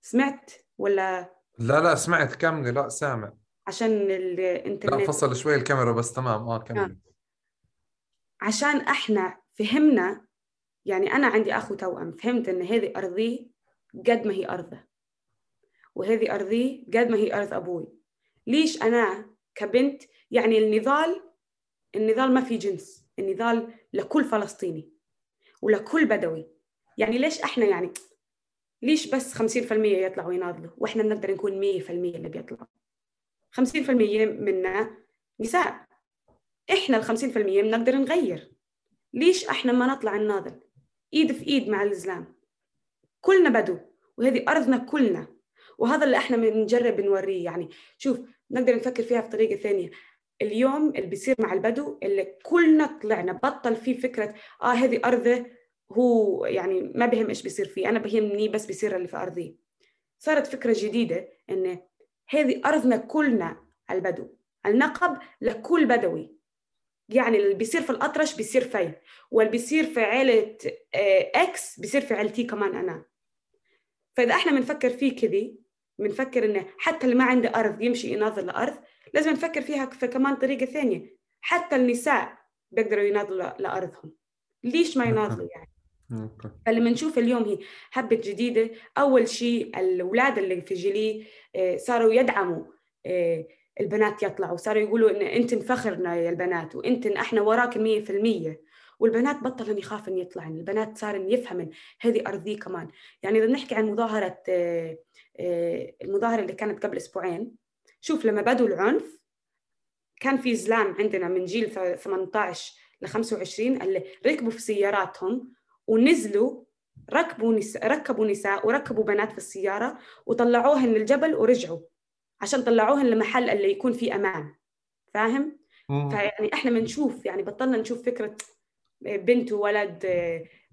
سمعت ولا؟ لا لا سمعت. كملي. لا سامع. عشان الانترنت لا فصل شوي الكاميرا بس تمام. آه كملي. آه. عشان إحنا فهمنا يعني أنا عندي أخو توأم فهمت إن هذه ارضي قد ما هي أرضه. وهذه ارضي قد ما هي أرض أبوي. ليش أنا كبنت؟ يعني النضال النضال ما في جنس. النضال لكل فلسطيني ولكل بدوي. يعني ليش إحنا يعني ليش بس 50% يطلعوا يناضلوا؟ وإحنا بنقدر نكون 100% اللي بيطلعوا. 50% منا نساء. إحنا ال 50% بنقدر نغير. ليش إحنا ما نطلع نناضل إيد في إيد مع الإسلام. كلنا بدو وهذه أرضنا كلنا. وهذا اللي إحنا بنجرب نوريه. يعني شوف نقدر نفكر فيها بطريقه ثانية. اليوم اللي بيصير مع البدو اللي كلنا طلعنا بطل فيه فكرة آه هذه أرضه هو يعني ما بهم إيش بيصير فيه. أنا بهمني بس بيصير اللي في أرضي. صارت فكرة جديدة ان هذه أرضنا كلنا البدو. النقب لكل بدوي. يعني اللي بيصير في الأطرش بيصير في واللي بيصير في عيلة آه، إكس بيصير في عيلتي كمان أنا. فإذا إحنا بنفكر فيه كذي بنفكر إنه حتى اللي ما عنده أرض يمشي يناظر لارض لازم نفكر فيها في كمان طريقة ثانية. حتى النساء بيقدروا يناضلوا لأرضهم. ليش ما يناضلوا يعني؟ فلما نشوف اليوم هي هبة جديدة. أول شيء الأولاد اللي في جيلي آه، صاروا يدعموا آه، البنات يطلعوا. صاروا يقولوا إن أنت فخرنا يا البنات وأنت إحنا وراك مية في المية. والبنات بطلن يخاف إن يطلع البنات صار إن يفهم هذه أرضي كمان. يعني إذا نحكي عن مظاهرة آه، المظاهرة اللي كانت قبل أسبوعين شوف لما بدوا العنف كان في زلام عندنا من جيل 18 ل 25 اللي ركبوا في سياراتهم ونزلوا ركبوا نساء ركبوا نساء وركبوا بنات في السيارة وطلعوهن للجبل ورجعوا. عشان طلعوهن لمحل اللي يكون فيه أمان. فاهم؟ فيعني إحنا بنشوف يعني بطلنا نشوف فكرة بنت وولد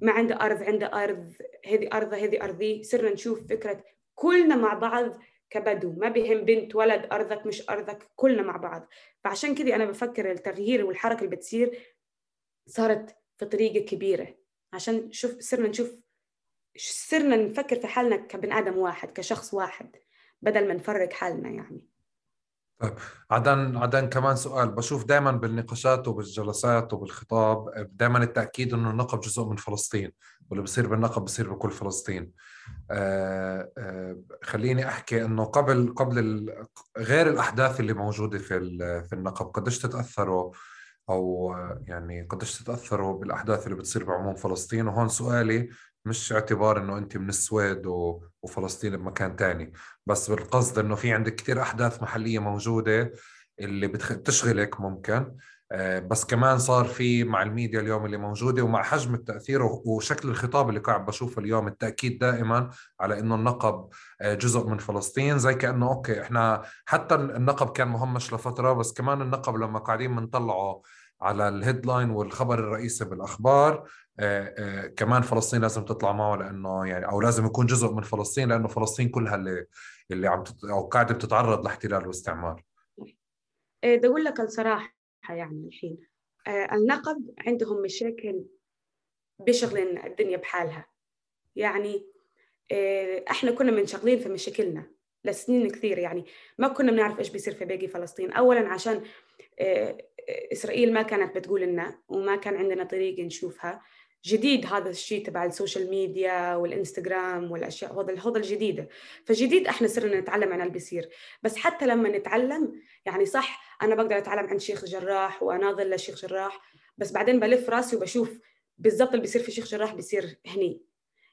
ما عنده أرض عنده أرض هذه أرضة هذه أرضي صرنا نشوف فكرة كلنا مع بعض كبدو. ما بهم بنت ولد أرضك مش أرضك كلنا مع بعض. فعشان كذا أنا بفكر التغيير والحركة اللي بتصير صارت في طريقة كبيرة. عشان شوف صرنا نشوف صرنا نفكر في حالنا كبن آدم واحد كشخص واحد. بدل ما نفرق حالنا يعني. طيب عدن عدن كمان سؤال. بشوف دائما بالنقاشات وبالجلسات وبالخطاب دائما التأكيد إنه النقب جزء من فلسطين واللي بصير بالنقب بصير بكل فلسطين. آه آه خليني أحكي إنه قبل قبل غير الأحداث اللي موجودة في في النقب قديش تتأثروا؟ أو يعني قديش تتأثروا بالأحداث اللي بتصير بعموم فلسطين؟ وهون سؤالي مش اعتبار إنه أنت من السويد وفلسطين بمكان تاني بس بالقصد إنه في عندك كثير أحداث محلية موجودة اللي بتشغلك ممكن. آه، بس كمان صار في مع الميديا اليوم اللي موجودة ومع حجم التأثير وشكل الخطاب اللي قاعد بشوفه اليوم التأكيد دائما على إنه النقب آه، جزء من فلسطين زي كأنه okay إحنا حتى النقب كان مهمش لفترة بس كمان النقب لما قاعدين بنطلعه على ال headline والخبر الرئيسي بالأخبار كمان فلسطين لازم تطلع معه لأنه يعني أو لازم يكون جزء من فلسطين لأنه فلسطين كلها اللي اللي عم تت... أو قاعدة بتتعرض لاحتلال واستعمار. إيه، بدي أقول لك الصراحة يعني الحين آه، النقب عندهم مشاكل بيشغلين الدنيا بحالها. يعني إحنا كنا منشغلين في مشاكلنا لسنين كثير. يعني ما كنا بنعرف إيش بيصير في باقي فلسطين. اولا عشان إسرائيل ما كانت بتقول لنا وما كان عندنا طريقة نشوفها. جديد هذا الشيء تبع ال social media والإنستغرام والأشياء هذا هذا الجديده فجديد إحنا صرنا نتعلم عن اللي بيصير. بس حتى لما نتعلم يعني صح أنا بقدر أتعلم عن شيخ جراح وأناظر لشيخ جراح بس بعدين بلف راسي وبشوف بالضبط اللي بيصير في شيخ جراح بيصير هني.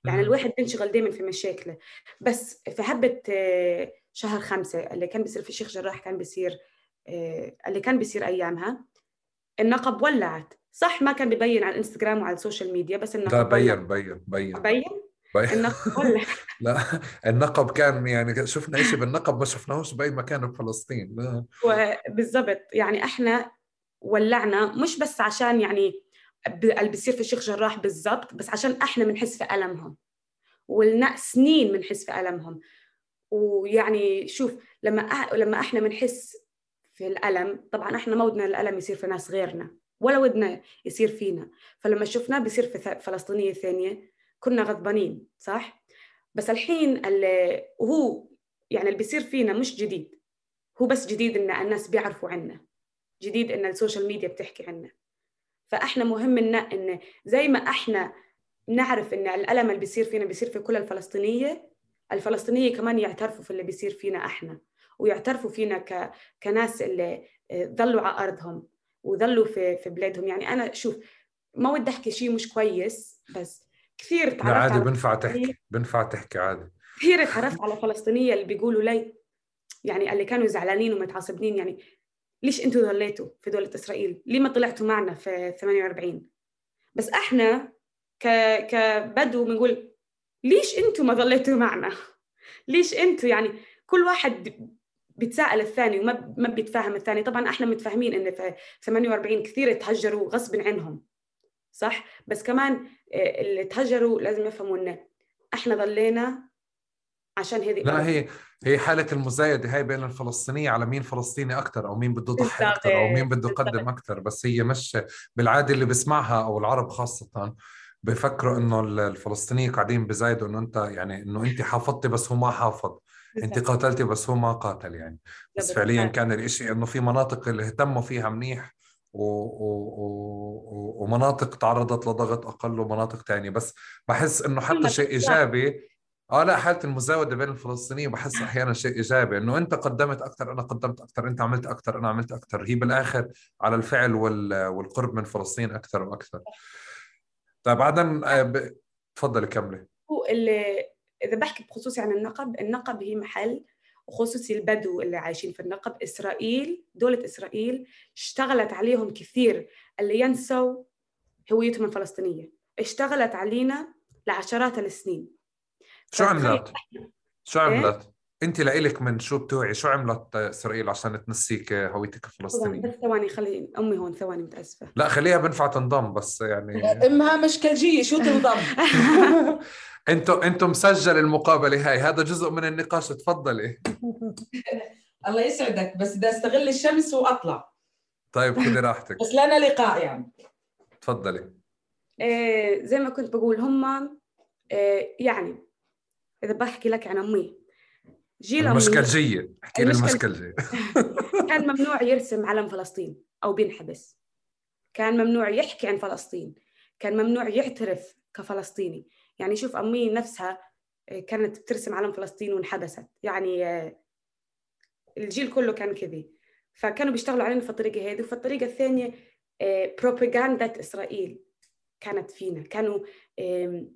يعني الواحد بينشغل دائما في مشاكله. بس في هبة آه، شهر خمسة اللي كان بيصير في شيخ جراح كان بيصير آه، اللي كان بيصير أيامها النقب ولعت. صح ما كان ببين على الانستغرام وعلى ال social media بس النقب لا بين بين بين. بين؟ النقب لا النقب كان يعني شفنا شيء بالنقب ما شفناهوش بأي مكان بفلسطين. بالضبط يعني إحنا ولعنا مش بس عشان يعني اللي بيصير في الشيخ جراح بالضبط بس عشان إحنا بنحس في ألمهم. ولنا سنين بنحس في ألمهم. ويعني شوف لما أح لما إحنا بنحس في الألم طبعا إحنا ما ودنا الالم يصير في ناس غيرنا. ولا ودنا يصير فينا. فلما شفناه بيصير في فلسطينية ثانية كنا غضبانين صح؟ بس الحين اللي وهو يعني اللي بيصير فينا مش جديد. هو بس جديد إن الناس بيعرفوا عنا جديد إن ال social media بتحكي عنا فإحنا مهم ان زي ما إحنا نعرف إن الألم اللي بيصير فينا بيصير في كل الفلسطينية الفلسطينية كمان يعترفوا في اللي بيصير فينا إحنا ويعترفوا فينا ك... كناس اللي ظلوا على أرضهم. وظلوا في في بلادهم يعني أنا شوف ما ودي أحكي شيء مش كويس بس كثير تعرفت عادي على بنفع تحكي بنفع تحكي عادي كثير تعرفت على فلسطينية اللي بيقولوا لي يعني اللي كانوا زعلانين ومتعصبين يعني ليش أنتم ظليتوا في دولة إسرائيل؟ ليه ما طلعتوا معنا في 48 بس إحنا ك كبدو بنقول ليش أنتم ما ظليتوا معنا؟ ليش أنتم يعني كل واحد بيتساءل الثاني وما ما بيتفاهم الثاني. طبعا إحنا متفاهمين إن في 48 كثير تهجروا غصب عنهم صح؟ بس كمان آه، اللي تهجروا لازم يفهموا انه إحنا ظلينا عشان هذه لا هي هي حالة المزايدة هاي بين الفلسطينية على مين فلسطيني أكثر أو مين بده يضحي أكثر أو مين بده يقدم أكثر بس هي مش بالعادة اللي بسمعها أو العرب خاصة بفكروا إنه الفلسطينية قاعدين بزايدوا إنه أنت يعني إنه أنت حافظتي بس هو ما حافظ. انت قاتلتي بس هو ما قاتل يعني. بس فعليا كان الإشي إنه في مناطق اللي اهتموا فيها منيح و... و... و... ومناطق تعرضت لضغط أقل ومناطق تانية. بس بحس إنه حتى شيء إيجابي آه لا حالة المزاوده بين الفلسطينيين بحس أحيانا شيء إيجابي. إنه أنت قدمت أكثر أنا قدمت أكثر أنت عملت أكثر أنا عملت أكثر هي بالآخر على الفعل وال... والقرب من فلسطين أكثر وأكثر طيب بعدين آه،. تفضلي كملي. اللي إذا بحكي بخصوصي عن النقب النقب هي محل وخصوصي البدو اللي عايشين في النقب إسرائيل دولة إسرائيل اشتغلت عليهم كثير اللي ينسوا هويتهم الفلسطينية اشتغلت علينا لعشرات السنين شو عملت؟ شو عملت؟ أنت لإلك من شو بتوعي؟ شو عملت إسرائيل عشان تنسيك هويتك الفلسطينية؟ بس ثواني خلي أمي هون ثواني متأسفة. لا خليها بنفع تنضم بس يعني أمها مش كلجية شو تنضم؟ أنتوا أنتوا مسجل المقابلة هاي هذا جزء من النقاش تفضلي. الله يسعدك بس بدي أستغل الشمس وأطلع. طيب خذي راحتك. بس لنا لقاء يعني. تفضلي. إيه زي ما كنت بقول هم إيه يعني إذا بحكي لك عن أمي جيل المشكلجيه احكي لي المشكلجيه كان ممنوع يرسم علم فلسطين أو بينحبس. كان ممنوع يحكي عن فلسطين. كان ممنوع يعترف كفلسطيني. يعني شوف أمي نفسها آه، كانت بترسم علم فلسطين وانحبست. يعني آه، الجيل كله كان كذي. فكانوا بيشتغلوا علينا في الطريقة هذه. وفي الطريقة الثانية بروباغندا آه، إسرائيل كانت فينا. كانوا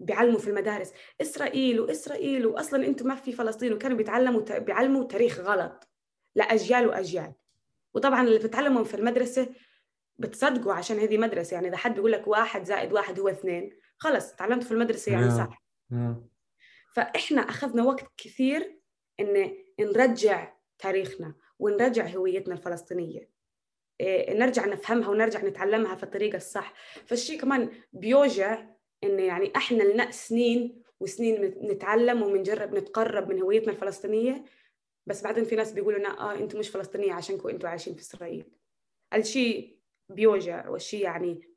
بيعلموا في المدارس إسرائيل وإسرائيل وأصلا أنتم ما في فلسطين وكانوا بيتعلموا بيعلموا تاريخ غلط لأجيال وأجيال. وطبعا اللي بتعلموا في المدرسة بتصدقوا عشان هذه مدرسة يعني إذا حد بيقول لك واحد زائد واحد هو اثنين خلص تعلمت في المدرسة يعني صح. فإحنا أخذنا وقت كثير إن نرجع تاريخنا ونرجع هويتنا الفلسطينية. إيه نرجع نفهمها ونرجع نتعلمها في الطريقة الصح. فالشيء كمان بيوجع إن يعني إحنا لنا سنين وسنين نتعلم وبنجرب نتقرب من هويتنا الفلسطينية بس بعدين في ناس بيقولوا لنا آه أنتم مش فلسطينية عشانكم أنتم عايشين في إسرائيل. الشيء بيوجع والشيء يعني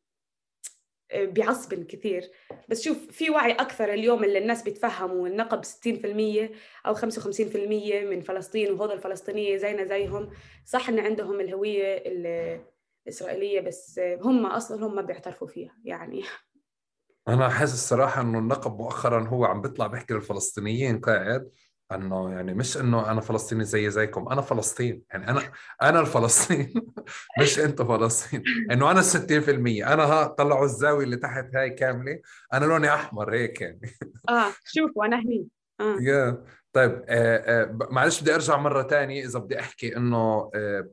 بيعصبن كثير. بس شوف في وعي أكثر اليوم اللي الناس بيتفهموا النقب 60% أو 55% من فلسطين وهذا الفلسطينية زينا زيهم. صح إن عندهم الهوية الإسرائيلية بس هم أصلا هم ما بيعترفوا فيها يعني. أنا حاسس الصراحة إنه النقب مؤخرا هو عم بيطلع بيحكي للفلسطينيين قاعد إنه يعني مش إنه أنا فلسطيني زي زيكم أنا فلسطين. يعني أنا أنا الفلسطين. مش انت فلسطين. إنه أنا 60% أنا ها طلعوا الزاوية اللي تحت هاي كاملة. أنا لوني أحمر هيك يعني. آه شوف وأنا هني. آه. يا طيب آه آه معلش بدي أرجع مرة تانية إذا بدي أحكي إنه آه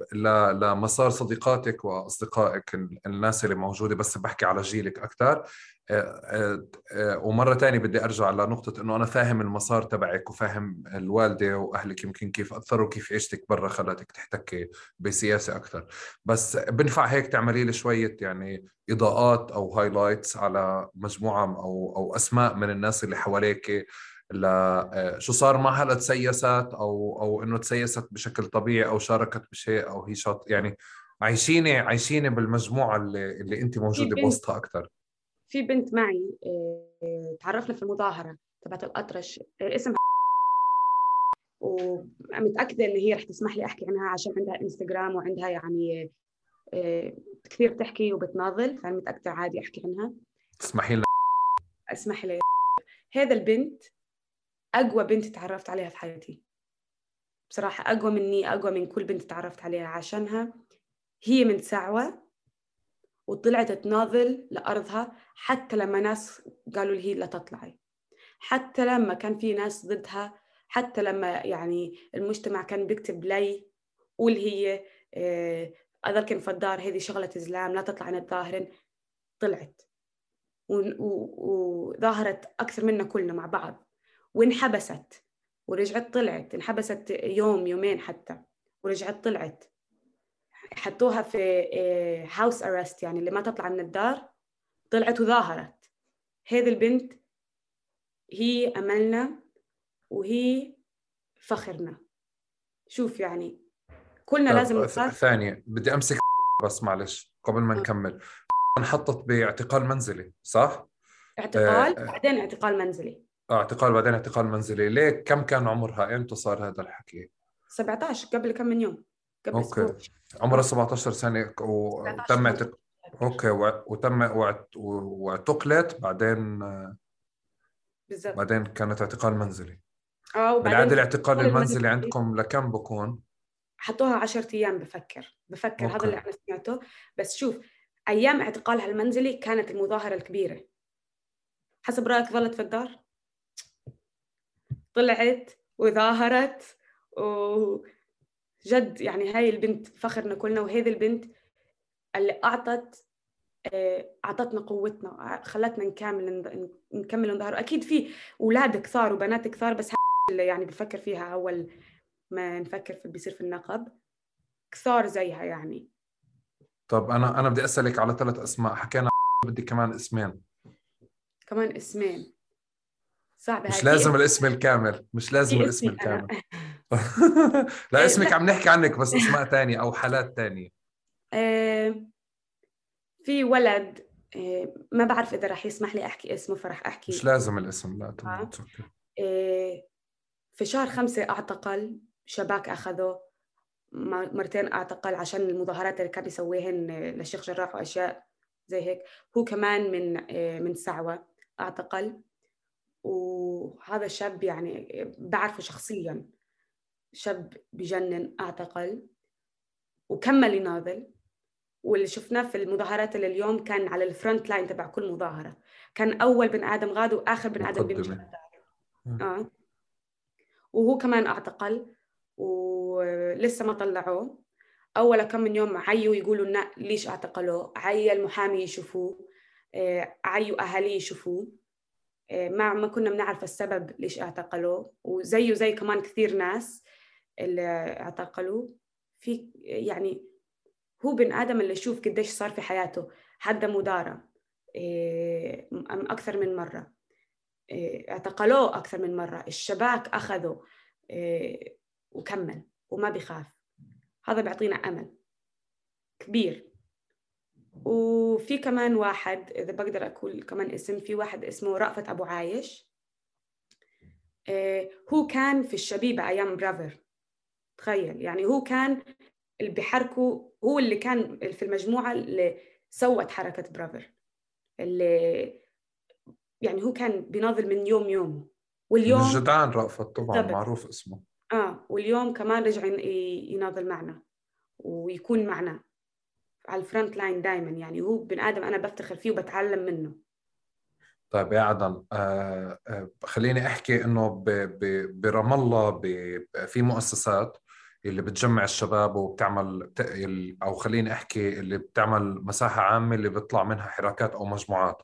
لمسار صديقاتك وأصدقائك الناس اللي موجودة بس بحكي على جيلك أكثر ومرة تانية بدي أرجع لنقطة إنه أنا فاهم المسار تبعك وفاهم الوالدة وأهلك يمكن كيف أثروا كيف عيشتك برا خلتك تحتكي بسياسة أكثر. بس بنفع هيك تعملي لي شوية يعني إضاءات أو highlights على مجموعة أو أو أسماء من الناس اللي حواليك شو صار معها لتسيست أو أو إنه تسيست بشكل طبيعي أو شاركت بشيء أو هي شاط يعني عايشيني عايشيني بالمجموعة اللي, اللي أنت موجودة بوسطها أكثر. في بنت معي آه، تعرفنا في المظاهرة تبعت الأطرش آه، اسمها ومتأكدة إن هي رح تسمح لي أحكي عنها عشان عندها إنستغرام وعندها يعني آه، كثير بتحكي وبتناضل فأنا متأكدة عادي أحكي عنها. اسمحي لنا أسمح لي. هذا البنت أقوى بنت تعرفت عليها في حياتي. بصراحة أقوى مني أقوى من كل بنت تعرفت عليها عشانها هي من سعوة وطلعت تناضل لأرضها حتى لما ناس قالوا لي لا تطلعي. حتى لما كان في ناس ضدها حتى لما يعني المجتمع كان بيكتب لي قول هي أذكر في الدار هذه شغلة زلام لا تطلع عن الظاهرين طلعت. وظاهرت أكثر منا كلنا مع بعض. وانحبست ورجعت طلعت انحبست يوم يومين حتى ورجعت طلعت. حطوها في هاوس آه، ارست يعني اللي ما تطلع من الدار. طلعت وظاهرت. هذه البنت هي أملنا وهي فخرنا. شوف يعني كلنا لازم نخاف. ثانية بدي أمسك بس معلش قبل ما آه. نكمل. انحطت باعتقال منزلي صح؟ اعتقال آه بعدين اعتقال منزلي. آه اعتقال بعدين اعتقال منزلي. ليه؟ كم كان عمرها؟ إمتى صار هذا الحكي. 17 قبل كم من يوم. قبل okay. أسبوع عمرها 17 سنة و- 17 وتم. اعتق- okay وتم واعت- واعتقلت بعدين بالضبط. بعدين كانت اعتقال منزلي. آه بالعادة وبعدين الاعتقال المنزلي المنزلي. عندكم لكم بكون؟ حطوها 10 أيام بفكر. بفكر هذا okay. اللي أنا سمعته. بس شوف أيام اعتقالها المنزلي كانت المظاهرة الكبيرة. حسب رأيك ظلت في الدار؟ طلعت وظاهرت وجد يعني هاي البنت فخرنا كلنا وهذه البنت اللي أعطت آه، أعطتنا قوتنا خلتنا نكمل نكمل نظهر أكيد في أولاد كثار وبنات كثار بس اللي يعني بفكر فيها أول ما نفكر في بيصير في النقب كثار زيها يعني. طب أنا أنا بدي أسألك على ثلاث أسماء. حكينا بدي كمان اسمين. كمان اسمين. صعبة مش. لازم في- الاسم الكامل مش لازم الاسم أنا. الكامل. لا اسمك لا. عم نحكي عنك بس أسماء تانية أو حالات تانية. آه، في ولد آه، ما بعرف إذا رح يسمح لي أحكي اسمه فرح أحكي. مش لازم الاسم لا تمام آه. في شهر خمسة أعتقل شباك أخذه م- مرتين أعتقل عشان المظاهرات اللي كان يسويهن للشيخ جراح وأشياء زي هيك. هو كمان من من سعوة أعتقل. وهذا الشاب يعني بعرفه شخصيا. شاب بجنن أعتقل وكمل يناضل. واللي شفناه في المظاهرات اللي اليوم كان على ال front line تبع كل مظاهرة. كان أول بن آدم غاد وآخر بن آدم بيمشي. آه. وهو كمان أعتقل ولسه ما طلعوه. أول كم من يوم عيوا يقولوا لنا ليش أعتقلوه؟ عيا المحامي يشوفوه. آه، عيوا أهاليه يشوفوه. آه، ما ما كنا بنعرف السبب ليش أعتقلوه. وزيه زي كمان كثير ناس. اللي اعتقلوه في يعني هو بن آدم اللي يشوف قديش صار في حياته حدا مدارة إيه، أم أكثر من مرة. إيه، اعتقلوه أكثر من مرة. الشباك أخذوا إيه، وكمل وما بيخاف. هذا بيعطينا أمل كبير. وفي كمان واحد إذا بقدر أقول كمان اسم في واحد اسمه رأفت أبو عايش. إيه، هو كان في الشبيبة أيام برافر تخيل. يعني هو كان اللي بيحركوا هو اللي كان في المجموعة اللي سوت حركة برافر. اللي يعني هو كان بيناضل من يوم يومه واليوم الجدعان رأفت طبعا بالضبط. معروف اسمه. آه واليوم كمان رجع يناضل معنا ويكون معنا على ال front line دائما يعني هو بن آدم أنا بفتخر فيه وبتعلم منه. طيب يا عدن آه آه خليني أحكي إنه برام الله في مؤسسات اللي بتجمع الشباب وبتعمل أو خليني أحكي اللي بتعمل مساحة عامة اللي بيطلع منها حراكات أو مجموعات.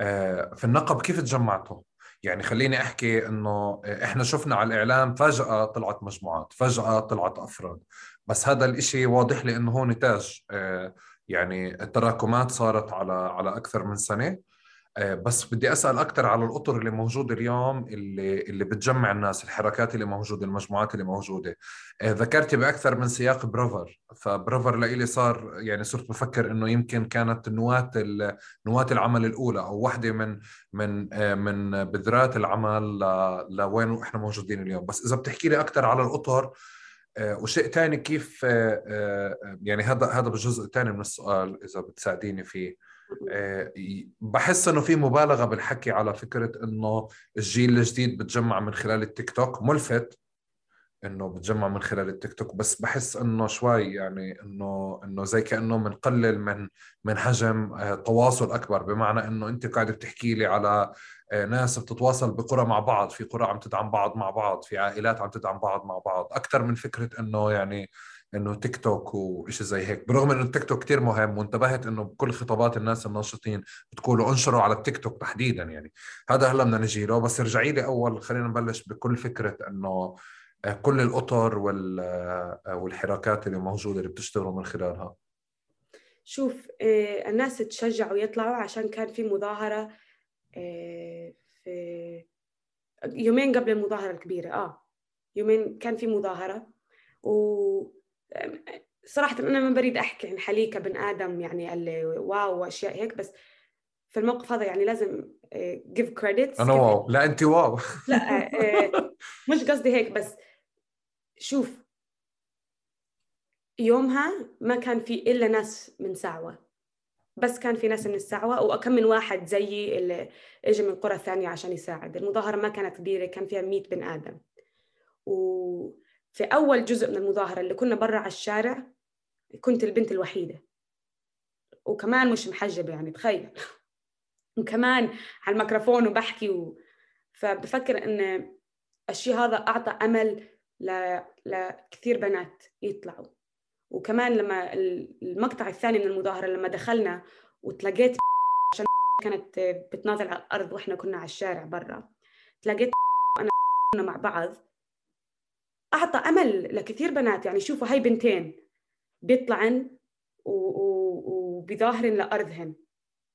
آه في النقب كيف تجمعتوا؟ يعني خليني أحكي إنه إحنا شفنا على الإعلام فجأة طلعت مجموعات فجأة طلعت أفراد. بس هذا الإشي واضح لي إنه هو نتاج. آه يعني التراكمات صارت على على أكثر من سنة. آه، بس بدي أسأل أكثر على الأطر اللي موجوده اليوم اللي اللي بتجمع الناس الحركات اللي موجودة المجموعات اللي موجودة. آه، ذكرتي بأكثر من سياق برافر فبرافر لإلي صار يعني صرت بفكر إنه يمكن كانت نواة نواة العمل الأولى أو واحدة من من آه، من بذرات العمل لوين إحنا موجودين اليوم. بس إذا بتحكي لي أكثر على الأطر آه، وشيء ثاني كيف آه، آه، يعني هذا هذا بالجزء الثاني من السؤال إذا بتساعديني فيه. آه، بحس إنه في مبالغة بالحكي على فكرة إنه الجيل الجديد بتجمع من خلال التيك توك ملفت إنه بتجمع من خلال التيك توك بس بحس إنه شوي يعني إنه إنه زي كأنه بنقلل من من حجم آه، تواصل أكبر بمعنى إنه أنت قاعد بتحكي لي على آه، ناس بتتواصل بقرى مع بعض في قرى عم تدعم بعض مع بعض في عائلات عم تدعم بعض مع بعض أكثر من فكرة إنه يعني إنه تيك توك وشيء زي هيك. برغم إنه التيك توك كثير مهم وانتبهت إنه بكل خطابات الناس الناشطين بتقولوا انشروا على التيك توك تحديدا يعني. هذا هلأ بدنا نجي له. بس ارجعي لي أول خلينا نبلش بكل فكرة إنه آه، كل الأطر وال آه، والحراكات اللي موجودة اللي بتشتغلوا من خلالها. شوف آه، الناس تشجعوا يطلعوا عشان كان في مظاهرة آه، في يومين قبل المظاهرة الكبيرة آه يومين كان في مظاهرة. و صراحة أنا ما بريد أحكي عن حالي كبن آدم يعني اللي wow وأشياء هيك بس في الموقف هذا يعني لازم give credits أنا wow. لا أنت wow. لا آه، مش قصدي هيك بس شوف يومها ما كان في إلا ناس من سعوه بس كان في ناس من السعوه وكم من واحد زيي اللي اجى من قرى ثانية عشان يساعد. المظاهرة ما كانت كبيرة كان فيها 100 بني آدم. وفي أول جزء من المظاهرة اللي كنا برا على الشارع كنت البنت الوحيدة. وكمان مش محجبه يعني تخيل. وكمان على الميكروفون وبحكي و... فبفكر إن الشيء هذا أعطى أمل ل... لكثير بنات يطلعوا. وكمان لما المقطع الثاني من المظاهرة لما دخلنا وتلاقيت عشان كانت بتناضل على الأرض وإحنا كنا على الشارع برا تلاقيت كنا مع بعض. أعطى أمل لكثير بنات. يعني شوفوا هاي بنتين بيطلعن وبيظاهرن لأرضهن.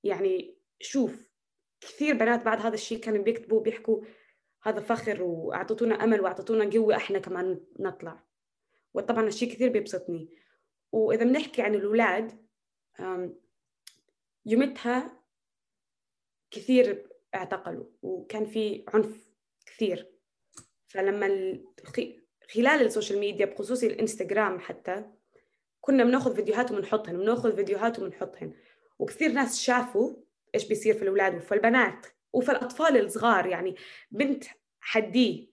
يعني شوف كثير بنات بعد هذا الشيء كانوا بيكتبوا بيحكوا هذا فخر واعطتونا أمل واعطتونا قوة إحنا كمان نطلع. وطبعا الشيء كثير بيبسطني. وإذا بنحكي عن الأولاد يومتها كثير اعتقلوا وكان في عنف كثير. فلما خلال السوشيال ميديا بخصوص الإنستغرام حتى كنا بناخذ فيديوهات وبنحطهن بناخذ فيديوهات وبنحطهن. وكثير ناس شافوا إيش بيصير في الأولاد وفي البنات وفي الأطفال الصغار. يعني بنت حديه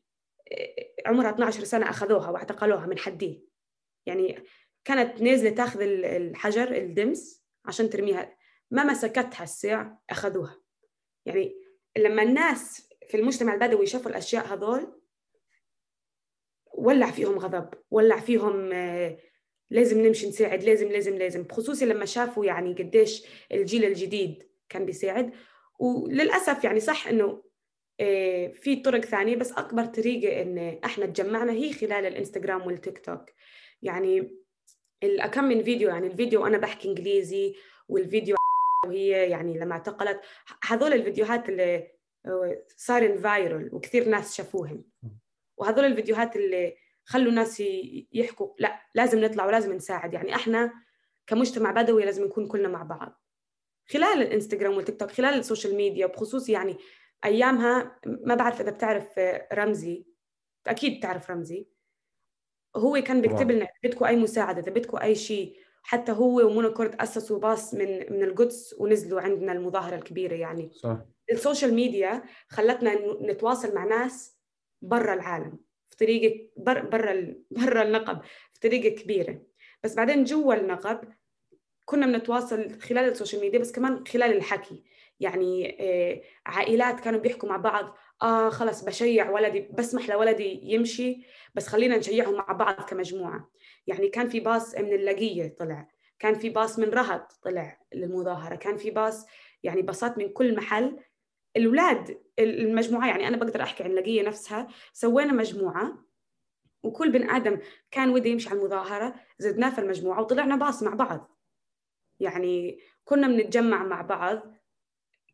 عمرها 12 سنة أخذوها واعتقلوها من حديه يعني كانت نازلة تاخذ الحجر الدمس عشان ترميها. ما مسكتها الساع أخذوها. يعني لما الناس في المجتمع البدوي شافوا الأشياء هذول ولع فيهم غضب ولع فيهم لازم نمشي نساعد لازم لازم لازم. بخصوصي لما شافوا يعني قديش الجيل الجديد كان بيساعد. وللأسف يعني صح إنه في طرق ثانية بس أكبر طريقة إن إحنا تجمعنا هي خلال الإنستغرام والتيك توك. يعني الأكم من فيديو يعني الفيديو أنا بحكي إنجليزي والفيديو وهي يعني لما اعتقلت هذول الفيديوهات اللي صار viral وكثير ناس شافوهم وهذول الفيديوهات اللي خلوا الناس يحكوا لا لازم نطلع ولازم نساعد. يعني إحنا كمجتمع بدوي لازم نكون كلنا مع بعض. خلال الانستغرام والتيك توك خلال ال social media وبخصوص يعني أيامها ما بعرف إذا بتعرف رمزي. أكيد بتعرف رمزي. هو كان بيكتب لنا اذا بدكم أي مساعدة إذا بدكم أي شيء. حتى هو ومونو كورد أسسوا باص من من القدس ونزلوا عندنا المظاهرة الكبيرة يعني. صح. ال social media خلتنا نتواصل مع ناس برا العالم في طريقة برا برا النقب في طريقة كبيرة. بس بعدين جوا النقب كنا بنتواصل خلال ال social media بس كمان خلال الحكي. يعني آه، عائلات كانوا بيحكوا مع بعض آه خلص بشيع ولدي بسمح لولدي يمشي بس خلينا نشيعهم مع بعض كمجموعة. يعني كان في باص من اللقية طلع كان في باص من رهط طلع للمظاهرة كان في باص يعني باصات من كل محل الاولاد المجموعة يعني أنا بقدر أحكي عن اللقيه نفسها. سوينا مجموعة وكل بن آدم كان وده يمشي على المظاهرة. زدناه في المجموعة وطلعنا باص مع بعض. يعني كنا بنتجمع مع بعض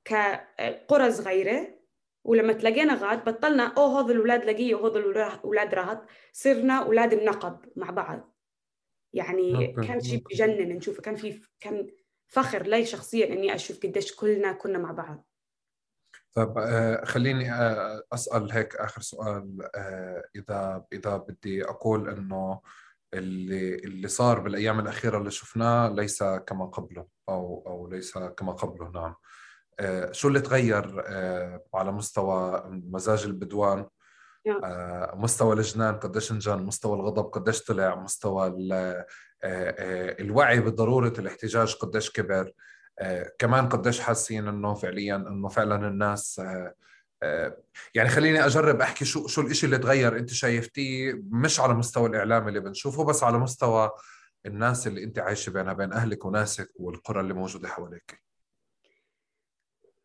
كقرى صغيرة. ولما تلاقينا غاد بطلنا اوه هذول الاولاد لقيه وهذول الاولاد رهط صرنا أولاد النقب مع بعض. يعني كان شيء بجنن نشوفه. كان في كان فخر لي شخصيا إني أشوف قديش كلنا كنا مع بعض. طب آه خليني آه أسأل هيك آخر سؤال آه إذا إذا بدي أقول إنه اللي اللي صار بالأيام الأخيرة اللي شفناه ليس كما قبله أو أو ليس كما قبله نعم. شو اللي تغير على مستوى مزاج البدوان؟ مستوى الجنان قديش انجن مستوى الغضب قديش طلع مستوى الوعي بضرورة الاحتجاج قديش كبر؟ كمان قديش حاسين إنه فعليا إنه فعلا الناس يعني خليني أجرب أحكي شو شو الشيء اللي تغير أنت شايفتيه مش على مستوى الإعلام اللي بنشوفه بس على مستوى الناس اللي أنت عايشة بينها بين أهلك وناسك والقرى اللي موجودة حواليك.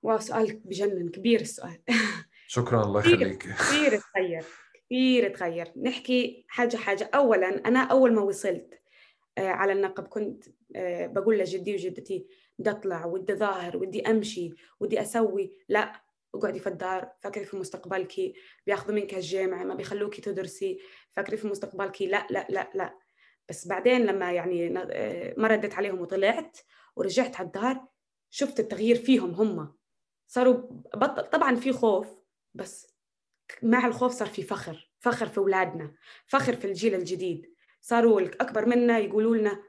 واو سؤال بجنن كبير السؤال. شكرا الله يخليك. كثير تغير كثير تغير. نحكي حاجة حاجة. أولا أنا أول ما وصلت آه، على النقب كنت آه، بقول لجدي وجدتي بدي أطلع ودي أظاهر ودي أمشي ودي أسوي. لا اقعدي في الدار فكري في مستقبلك بياخذوا منك الجامعة ما بيخلوكي تدرسي فكري في مستقبلك. لا لا لا لا. بس بعدين لما يعني آه، ما ردت عليهم وطلعت ورجعت على الدار شفت التغيير فيهم هم. صاروا بطل طبعا في خوف بس مع الخوف صار في فخر فخر في أولادنا فخر في الجيل الجديد. صاروا الأكبر منا يقولوا لنا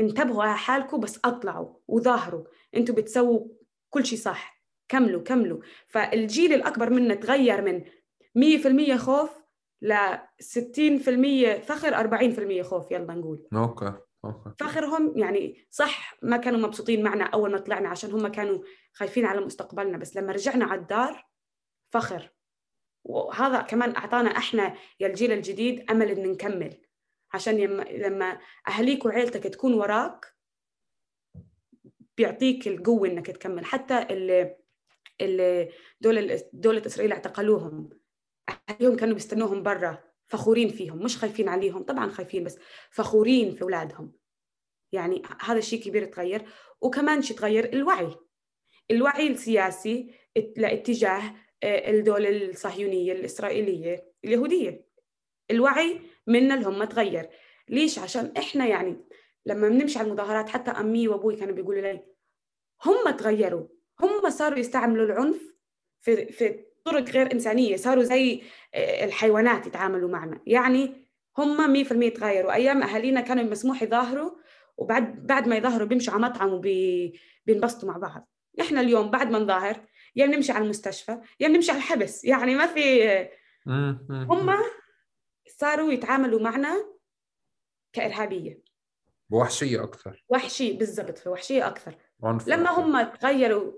انتبهوا على حالكم بس اطلعوا وظاهروا. أنتوا بتسووا كل شيء صح. كملوا كملوا. فالجيل الأكبر منا تغير من 100% خوف ل 60% فخر 40% خوف يلا نقول. okay okay. فخرهم يعني صح ما كانوا مبسوطين معنا أول ما طلعنا عشان هم كانوا خايفين على مستقبلنا بس لما رجعنا على الدار فخر. وهذا كمان أعطانا إحنا يا الجيل الجديد أمل ان نكمل. عشان لما أهليك وعيلتك تكون وراك بيعطيك القوة إنك تكمل. حتى اللي اللي دول دولة إسرائيل اعتقلوهم. اهلهم كانوا بيستنوهم برا فخورين فيهم. مش خايفين عليهم. طبعا خايفين بس فخورين في أولادهم. يعني هذا شيء كبير تغير وكمان شيء تغير الوعي. الوعي السياسي لاتجاه آه، الدولة الصهيونية الإسرائيلية اليهودية. الوعي منا اللي هم تغير. ليش؟ عشان إحنا يعني لما بنمشي على المظاهرات حتى أمي وأبوي كانوا بيقولوا لي هم تغيروا. هم صاروا يستعملوا العنف في في طرق غير إنسانية صاروا زي آه، الحيوانات يتعاملوا معنا. يعني هم 100% تغيروا. أيام أهالينا كانوا مسموح يظاهروا وبعد بعد ما يظهروا بيمشوا على مطعم وبينبسطوا مع بعض. إحنا اليوم بعد ما نظاهر يا يعني نمشي على المستشفى يا يعني نمشي على الحبس. يعني ما في هم صاروا يتعاملوا معنا كإرهابية. بوحشية أكثر. وحشية بالضبط في وحشية أكثر لما هم تغيروا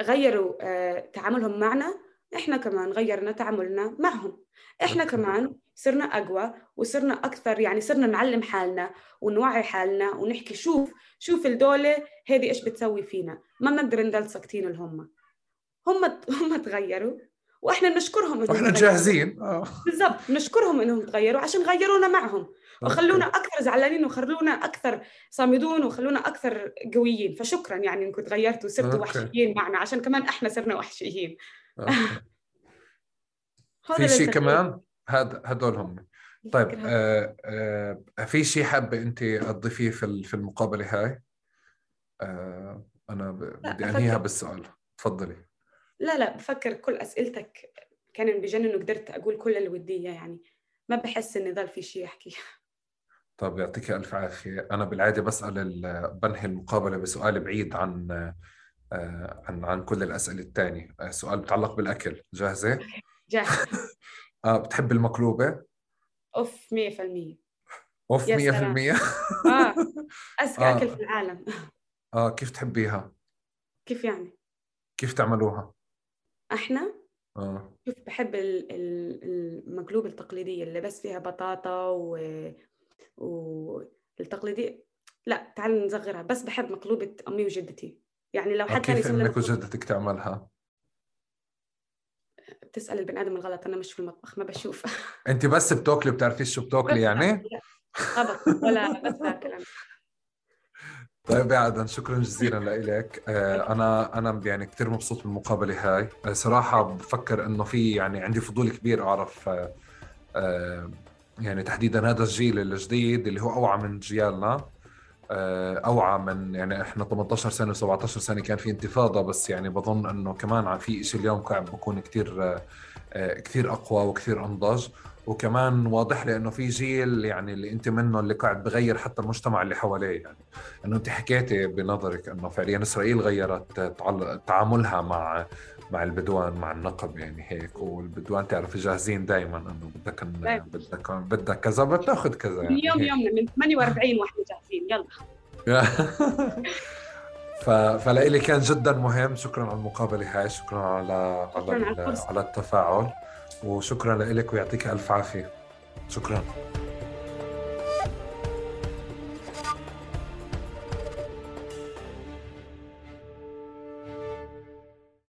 غيروا آه، تعاملهم معنا إحنا كمان غيرنا تعاملنا معهم. إحنا كمان صرنا أقوى وصرنا أكثر يعني صرنا نعلم حالنا ونوعي حالنا ونحكي شوف شوف الدولة هذه إيش بتسوي فينا. ما بنقدر نضل ساكتين لهم هم هم تغيروا. وإحنا بنشكرهم وإحنا جاهزين. آه. بالضبط بنشكرهم إنهم تغيروا عشان غيرونا معهم. وخلونا أكثر زعلانين وخلونا أكثر صامدون وخلونا أكثر قويين. فشكرا يعني إنكم تغيرتوا وصرتوا وحشيين معنا عشان كمان إحنا صرنا وحشيين. في شيء كمان؟ هذا هدول هم. طيب آه آه في شيء حابة أنت تضيفيه في في المقابلة هاي؟ آه أنا بدي أنهيها بالسؤال. تفضلي. لا لا بفكر كل أسئلتك كان بجنن قدرت أقول كل اللي ودي يعني ما بحس اني ضل في شيء احكيه طيب يعطيك ألف عافية. أنا بالعادة بسأل بنهي المقابلة بسؤال بعيد عن آه، عن عن كل الأسئلة الثانية آه، سؤال بتعلق بالأكل. جاهزة؟ جاهزة. آه بتحب المقلوبة؟ أوف 100% أوف 100% آه اذكى آه. أكل في العالم. آه كيف تحبيها؟ كيف يعني؟ كيف تعملوها؟ أحنا آه. شوف بحب المقلوبة التقليدية اللي بس فيها بطاطا و والتقليدية لا تعال نصغرها بس بحب مقلوبة أمي وجدتي. يعني لو حد كيف إنك وجدتك تعملها؟ بتسأل البني آدم الغلط أنا مش في المطبخ ما بشوف. أنت بس بتاكلي بتعرفيش شو بتاكلي يعني؟ طبخ ولا بس باكل طيب يا عدن شكرا جزيلا لك آه، أنا أنا يعني كثير مبسوط بالمقابله هاي. آه، صراحة بفكر إنه في يعني عندي فضول كبير أعرف آه، يعني تحديدا هذا الجيل الجديد اللي هو أوعى من جيالنا. أوعى من يعني إحنا 18 سنة و17 سنة كان في انتفاضة بس يعني بظن إنه كمان في شيء اليوم قاعد بكون كثير كثير أقوى وكثير أنضج. وكمان واضح لي إنه في جيل يعني اللي أنت منه اللي قاعد بغير حتى المجتمع اللي حواليه يعني. إنه أنت حكيتي بنظرك إنه فعليا إسرائيل غيرت تعاملها مع مع البدوان مع النقب يعني هيك. والبدوان تعرف جاهزين دائما إنه بدك بدك بدك كذا بتأخذ كذا يعني يوم يومنا من 48 وإحنا جاهزين. يلا. ف... فلإلي كان جدا مهم. شكرا على المقابلة هاي. شكرا على على, على, على التفاعل. وشكرا لك ويعطيك ألف عافية. شكرا.